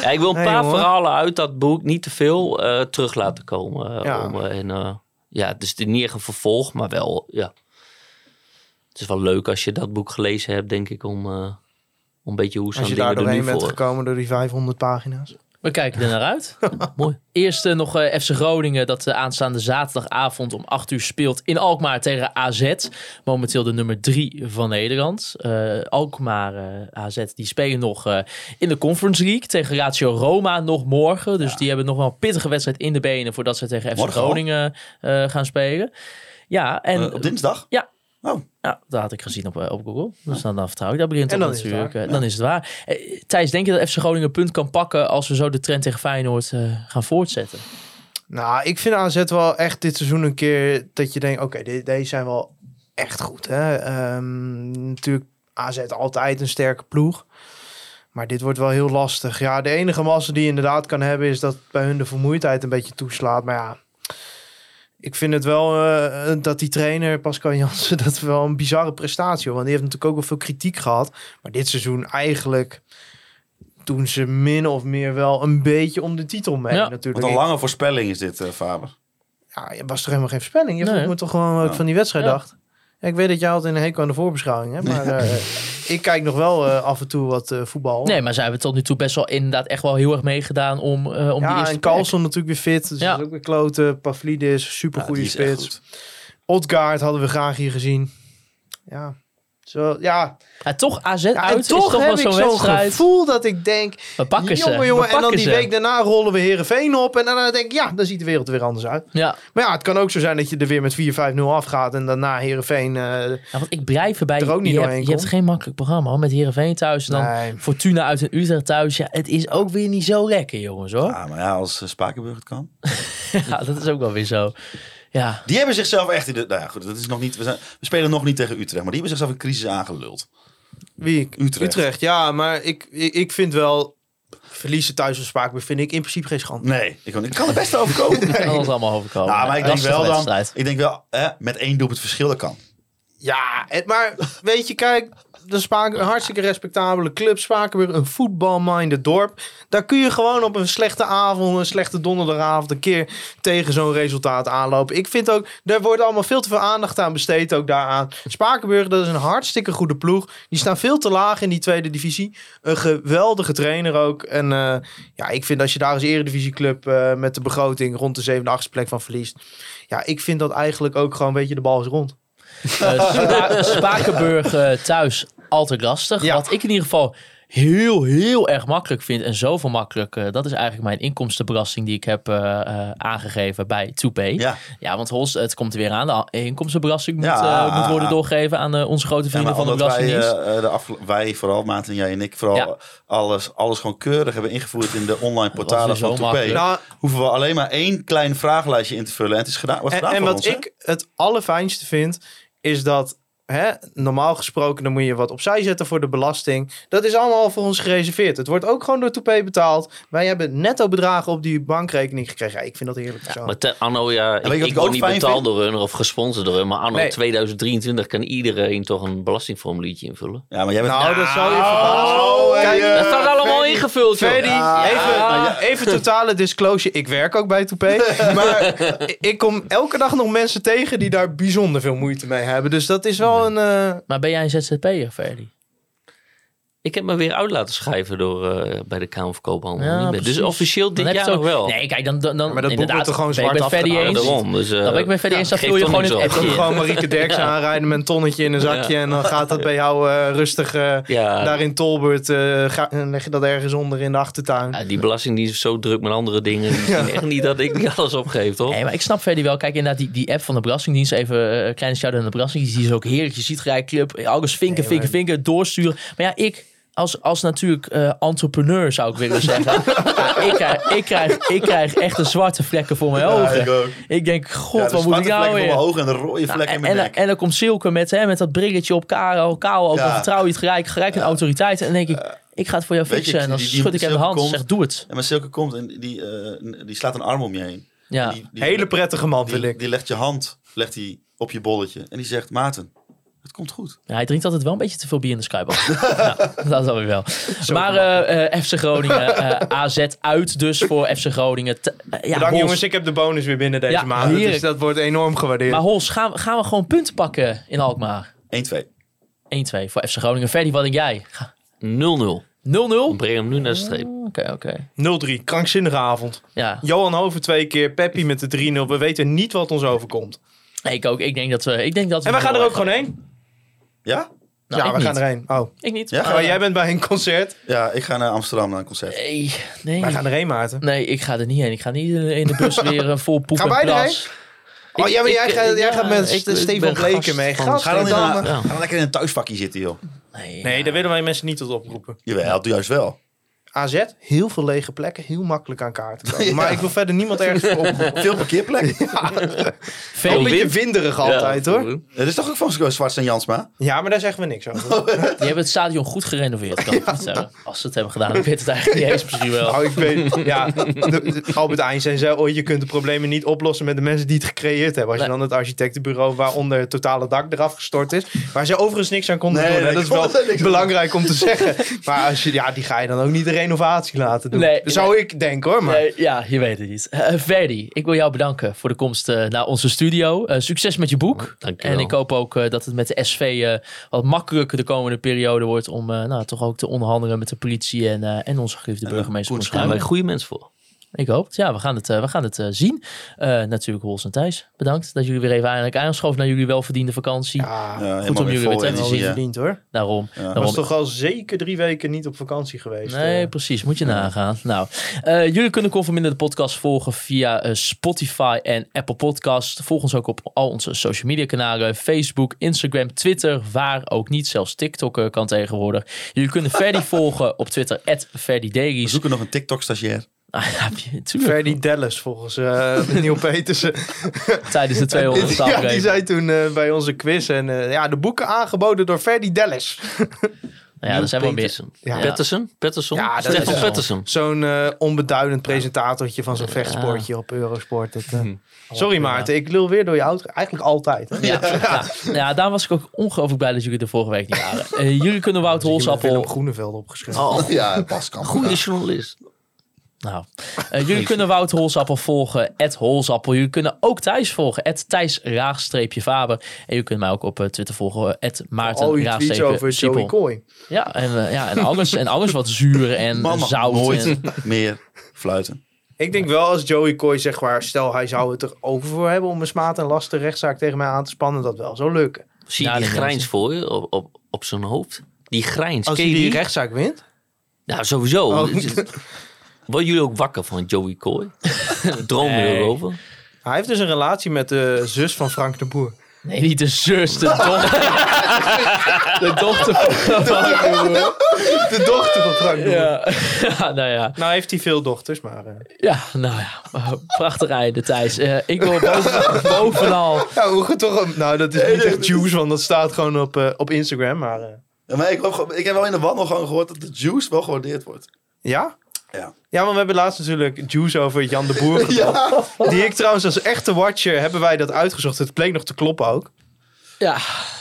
ja, ik wil een Nee, paar jongen. verhalen uit dat boek, niet te veel, eh, terug laten komen. eh, Ja. om, en, ja, het is niet echt een vervolg, maar wel, ja. Het is wel leuk als je dat boek gelezen hebt, denk ik, om, eh, om een beetje hoe zo'n Als je dingen daar doorheen bent voor. gekomen door die 500 pagina's. We kijken er naar uit. Mooi. Eerst eh, nog eh, FC Groningen dat de aanstaande zaterdagavond om 8 uur speelt in Alkmaar tegen AZ. Momenteel de nummer 3 van Nederland. Eh, Alkmaar, eh, AZ, die spelen nog eh, in de Conference League tegen Lazio Roma nog morgen. Dus die hebben nog wel een pittige wedstrijd in de benen voordat ze tegen FC Morgen? Groningen eh, gaan spelen. Ja, en Eh, op dinsdag? Ja. Oh, ja, dat had ik gezien op, eh, op Google. Dus dan, dan vertrouw ik. Daar begint dan natuurlijk. eh, Dan is het waar. Eh, Thijs, denk je dat FC Groningen een punt kan pakken als we zo de trend tegen Feyenoord gaan voortzetten? Nou, ik vind AZ wel echt dit seizoen een keer dat je denkt, oké, de- deze zijn wel echt goed. Hè? Ehm, natuurlijk AZ altijd een sterke ploeg. Maar dit wordt wel heel lastig. Ja, de enige massa die je inderdaad kan hebben is dat bij hun de vermoeidheid een beetje toeslaat. Maar ja, ik vind het wel eh, dat die trainer Pascal Jansen dat wel een bizarre prestatie. hoor. Want die heeft natuurlijk ook wel veel kritiek gehad. Maar dit seizoen eigenlijk doen ze min of meer wel een beetje om de titel mee. Ja, natuurlijk. wat een lange voorspelling is dit, eh Faber. Ja, je was toch helemaal geen voorspelling? Je Nee. me toch gewoon wat ik Ja. van die wedstrijd Ja. dacht. Ik weet dat jij altijd een hekel aan de voorbeschouwing hebt, maar eh, ik kijk nog wel eh, af en toe wat eh, voetbal. Nee, maar zij hebben tot nu toe best wel inderdaad echt wel heel erg meegedaan om, om die ja, eerste en. Carlson natuurlijk weer fit, dus Ja. dat is ook weer kloten. Pavlidis, super Ja, die spits. Odgaard hadden we graag hier gezien. Ja, zo, ja. Ja, toch AZ ja uit is toch toch heb wel ik zo'n wedstrijd. gevoel dat ik denk, We pakken ze. jongen, jongen. We En dan die ze. week daarna rollen we Herenveen op. En daarna denk ik, ja, dan ziet de wereld er weer anders uit. Ja. Maar ja, het kan ook zo zijn dat je er weer met 4-5-0 afgaat. En daarna Herenveen. Ja, want ik blijf erbij. Er ook niet je, doorheen hebt, je hebt geen makkelijk programma hoor, met Heerenveen thuis. En dan Nee. Fortuna uit een Utrecht thuis. Ja, het is ook weer niet zo lekker, jongens hoor. Ja, maar ja, als eh, Spakenburg het kan. Ja, dat is ook wel weer zo. Ja, Die hebben zichzelf echt in de... Nou ja, goed, dat is nog niet, we, zijn, we spelen nog niet tegen Utrecht. Maar die hebben zichzelf een crisis aangeluld. Wie? Utrecht. Utrecht, ja. Maar ik, ik, ik vind wel... Verliezen thuis van Spakenburg vind ik in principe geen schande. Nee, ik kan, ik kan het best overkomen. dat kan ons allemaal overkomen. Nou, maar ik denk wel dan... Ik denk wel, hè, met één doelpunt verschil, dat kan. Ja, het, maar weet je, kijk, de een hartstikke respectabele club. Spakenburg, een voetbalminded dorp. Daar kun je gewoon op een slechte avond, een slechte donderdagavond, een keer tegen zo'n resultaat aanlopen. Ik vind ook, daar wordt allemaal veel te veel aandacht aan besteed ook daaraan. Spakenburg, dat is een hartstikke goede ploeg. Die staan veel te laag in die tweede divisie. Een geweldige trainer ook. En eh, ja, ik vind als je daar als eredivisieclub eh met de begroting rond de zevende, achtste plek van verliest. Ja, ik vind dat eigenlijk ook gewoon, weet je, de bal is rond. Eh, Spa- Spakenburg thuis altijd lastig. Ja. Wat ik in ieder geval heel, heel erg makkelijk vind. En zoveel makkelijk. eh, dat is eigenlijk mijn inkomstenbelasting die ik heb eh, eh, aangegeven bij 2Pay. Ja. Ja, want Hols, het komt er weer aan. De inkomstenbelasting moet, Ja. moet worden doorgegeven aan onze grote Ja, vrienden maar van de wij, Belastingdienst. eh, de afgelo- wij vooral, Maarten, jij en ik, vooral Ja. alles, alles gewoon keurig hebben ingevoerd in de online portalen zo van 2P. makkelijk. Nou, Hoeven we alleen maar één klein vragenlijstje in te vullen. En het is gedaan, wordt En, gedaan en voor wat ons, hè? ik het allerfijnste vind, is dat hè, normaal gesproken dan moet je wat opzij zetten voor de belasting. Dat is allemaal voor ons gereserveerd. Het wordt ook gewoon door Toupé betaald. Wij hebben netto bedragen op die bankrekening gekregen. Ja, ik vind dat heerlijk zo. Maar te, anno, ja, ik, wat ik ik word ook niet betaald vind? door hun of gesponsord door hun. Maar anno Nee. 2023 kan iedereen toch een belastingformuliertje invullen. Ja, maar jij bent... nou, dat zou je Oh, verbazen. Kijk, eh, dat staat allemaal ingevuld, Ja. even, Ja. even totale disclosure. Ik werk ook bij Toupé. maar ik kom elke dag nog mensen tegen die daar bijzonder veel moeite mee hebben. Dus dat is wel een... eh, Maar ben jij een ZZP'er, Ferdy? Ik heb me weer uit laten schrijven door, eh, bij de Kamer van Koophandel. Ja, dus officieel dit jaar nog ook- wel. Nee, kijk, dan, dan, dan maar dat inderdaad, wordt er gewoon zwart eens. daarom. Dus, eh, Dan ben ik bij Ferdy eens, dan vul je gewoon het appje gewoon Marieke Derksen aanrijden met een tonnetje in een zakje. En dan gaat dat bij jou eh, rustig eh, Ja, daar in Tolbert. eh, ga, en leg je dat ergens onder in de achtertuin. ja, die belastingdienst is zo druk met andere dingen. Echt niet dat ik niet alles opgeef, toch? Nee, maar ik snap verder wel. Kijk, inderdaad, die, die app van de Belastingdienst. Even eh, een kleine shout-out aan de Belastingdienst. Die is ook heerlijk. Je ziet gelijk club. Alles vinken, vinken, vinken. Doorsturen. Maar ja, ik... Als, als natuurlijk eh, entrepreneur zou ik willen zeggen. ja, ik, krijg, ik, krijg, ik krijg echt de zwarte vlekken voor mijn Ja, ogen. ik ook. Ik denk, god, Ja, de wat moet ik zwarte nou vlekken weer? voor mijn ogen en de rode Nou, vlek in en, mijn en, nek. en dan komt Silke met, hè, met dat brilletje op Karel. Karel ook vertrouw je het gelijk, gelijk een autoriteit. En dan denk ik, ik ga het voor jou Weet je, fixen. En dan die- die- schud ik hem de hand en komt- zeg, doe het. En maar Silke komt en die, eh, die slaat een arm om je heen. Ja. Die, die, Hele prettige man wil die, ik. die legt je hand legt die op je bolletje. En die zegt, Maarten, het komt goed. Ja, hij drinkt altijd wel een beetje te veel bier in de skybox. ja, dat is alweer wel. maar eh, eh, FC Groningen, eh, AZ uit dus voor FC Groningen. Eh, ja, Bedankt Hols. jongens, ik heb de bonus weer binnen deze Ja, maand. Dus dat wordt enorm gewaardeerd. Maar Hols, gaan, we- gaan we gewoon punten pakken in Alkmaar? 1-2. 1-2 voor FC Groningen. Ferdy, wat denk jij? 0-0. 0-0? Breng hem nu naar de streep. Oké, oké. 0-3, krankzinnige avond. Ja, Johan Hoven twee keer, Peppi met de 3-0. We weten niet wat ons overkomt. ik ook. Ik denk dat we... Ik denk dat we En we gaan er ook gewoon heen. Ja? Nou, ja, ik we niet. gaan erheen. Oh. Ik niet. Ja? Maar jij bent bij een concert. Ja, ik ga naar Amsterdam naar een concert. Nee, nee. Wij gaan erheen, Maarten. Nee, ik ga er niet heen. Ik ga niet in de bus weer een vol poep Gaan en wij plas. Oh ja, maar jij, ik- gaat, jij ja, gaat met ik- Ste- ik Stefan ben Bleken mee. van- Ga dan, in dan, een, eh, ja. ga dan lekker in een thuisvakje zitten, joh. Nee, Nee, daar willen wij mensen niet tot oproepen. Jawel, doe juist wel. AZ, heel veel lege plekken, heel makkelijk aan kaarten komen. Maar ik wil verder niemand ergens voor. Veel parkeerplek. Veel een beetje winderig altijd hoor. Het is toch ook van Zwarts en Jansma? Ja, maar daar zeggen we niks over. Die hebben het stadion goed gerenoveerd, kan ik niet zeggen. Als ze het hebben gedaan, dan weet het eigenlijk niet eens misschien wel. Nou, ik weet, ja, de- de- Albert Einstein zei ooit, je kunt de problemen niet oplossen met de mensen die het gecreëerd hebben. Als je Nee. dan het architectenbureau waaronder het totale dak eraf gestort is, waar ze overigens niks aan konden Nee, doen. nee, dat is wel belangrijk om te zeggen. Maar als je, ja, die ga je dan ook niet renovatie laten doen. Nee, Zou ik denken hoor. Maar Nee, ja, je weet het niet. Eh Verdi, ik wil jou bedanken voor de komst eh, naar onze studio. Eh, succes met je boek. Dankjewel. En ik hoop ook eh, dat het met de SV eh, wat makkelijker de komende periode wordt om eh, nou, toch ook te onderhandelen met de politie en, eh, en onze geliefde burgemeester. Daar zijn wij goede mensen voor. Ik hoop het. Ja, we gaan het, eh, we gaan het eh, zien. Eh, natuurlijk Hols en Thijs, bedankt dat jullie weer even eindelijk aangeschoven naar jullie welverdiende vakantie. ja, Ja, om helemaal jullie weer te verdiend hoor. Daarom. Ja. daarom. was toch al zeker drie weken niet op vakantie geweest. Nee, precies. Moet je nagaan. Nou, eh, jullie kunnen Conforminder de podcast volgen via Spotify en Apple Podcast. Volg ons ook op al onze social media kanalen. Facebook, Instagram, Twitter. Waar ook niet. Zelfs TikTok kan tegenwoordig. Jullie kunnen Ferdi volgen op Twitter. At We zoeken nog een TikTok-stagiair. Ah, ja. Ferdy Dallas volgens eh Neil Petersen. Tijdens de 200 ja, die zei toen eh, bij onze quiz. En eh, ja, de boeken aangeboden door Ferdy Dallas. Nou ja, er zijn wel meer. Peterson. Ja. Patterson? Patterson? Ja, dat Stefan is- Patterson. Zo'n eh, onbeduidend presentatortje van zo'n vechtsportje op Eurosport. Dat, eh, Sorry Maarten, ik lul weer door je auto. Eigenlijk altijd. Hè? Ja, ja. ja, daar was ik ook ongelooflijk blij dat jullie er vorige week niet waren. Jullie kunnen Wout Holsappel Groeneveld opgeschreven. Oh, Ja, Pascal. goede journalist. Nou, eh, jullie kunnen Wout Holsappel volgen, at Holsappel. Jullie kunnen ook Thijs volgen, at Thijs Faber. En jullie kunnen mij ook op eh, Twitter volgen, at Maarten Oh, over. Joey Coy. Ja, en, eh, ja, en alles, en alles wat zuur en zout. nooit en- meer fluiten. Ik denk wel als Joey Coy zeg maar, stel hij zou het erover voor hebben om een smaad en lasten rechtszaak tegen mij aan te spannen, dat wel zou lukken. Zie je Ja, die die grijns mensen. voor je op, op, op zijn hoofd? Die grijns. Als hij je die die? rechtszaak wint. Nou, sowieso. Oh. Worden jullie ook wakker van Joey Coy? Dromen Nee. jullie erover? Hij heeft dus een relatie met de zus van Frank de Boer. Nee, niet de zus, de dochter. de dochter van De dochter van Frank de Boer. Ja. ja, nou ja. Nou heeft hij veel dochters, maar... eh, Ja, nou ja. maar Prachtig einde, Thijs. Eh, ik wil boven, bovenal... Ja, hoe toch Nou, dat is niet echt juice, want dat staat gewoon op, eh, op Instagram. Maar eh, Ja, maar ik, ik heb wel in de wandel gewoon gehoord dat de juice wel gewaardeerd wordt. ja? Ja. Ja, want we hebben laatst natuurlijk juice over Jan de Boer gedaan. Die ik trouwens als echte watcher hebben wij dat uitgezocht. Het bleek nog te kloppen ook. Ja,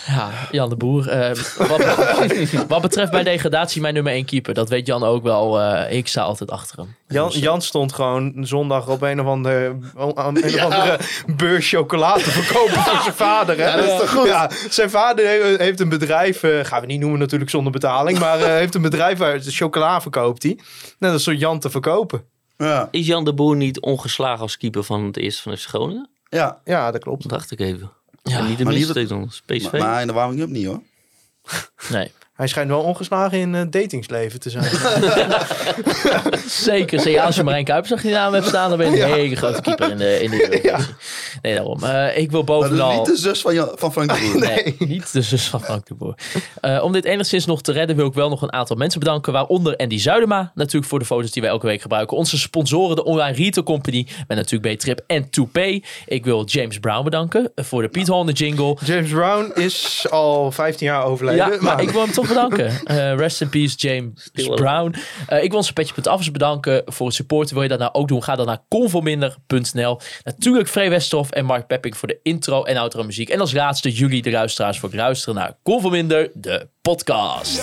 ja Jan de Boer. eh, wat, wat betreft bij degradatie mijn nummer 1 keeper. Dat weet Jan ook wel. eh, ik sta altijd achter hem. Jan, Jan stond gewoon zondag op een of, ander, een of andere beurs chocolade te verkopen voor zijn vader. Hè? Ja, dat is toch goed? Ja, zijn vader he- heeft een bedrijf, eh, gaan we niet noemen natuurlijk zonder betaling, maar eh, heeft een bedrijf waar de chocola verkoopt hij. Net als zo Jan te verkopen. Ja, Is Jan de Boer niet ongeslagen als keeper van het eerste van FC Groningen? ja. Ja, dat klopt. Dat dacht ik even. Ja, en niet de maar minste. PSV. Maar, maar in de warming-up niet hoor. Nee, Hij schijnt wel ongeslagen in het datingsleven te zijn. zeker. Zeker als je Marijn Kuipers achter je naam hebt staan, dan ben je een hele grote keeper in de, in de Eredivisie. Nee, daarom. Eh, ik wil Maar bovenal... niet de zus van, Jan- van Frank de Boer. Nee, niet de zus van Frank de Boer. Eh, om dit enigszins nog te redden wil ik wel nog een aantal mensen bedanken. Waaronder Andy Zuidema. Natuurlijk voor de foto's die wij elke week gebruiken. Onze sponsoren, de Online Retail Company. Met natuurlijk B-Trip en 2Pay. Ik wil James Brown bedanken eh, voor de Piet Honda jingle. James Brown is al 15 jaar overleden. Ja, maar ik wil hem toch bedanken. Eh, rest in peace, James Stil. Brown. Eh, ik wil onze petje.affers bedanken voor het supporten. Wil je dat nou ook doen? Ga dan naar conforminder.nl. Natuurlijk Free Westerhof en Mark Pepping voor de intro en outro muziek. En als laatste jullie, de luisteraars, voor het luisteren naar Conforminder, de podcast.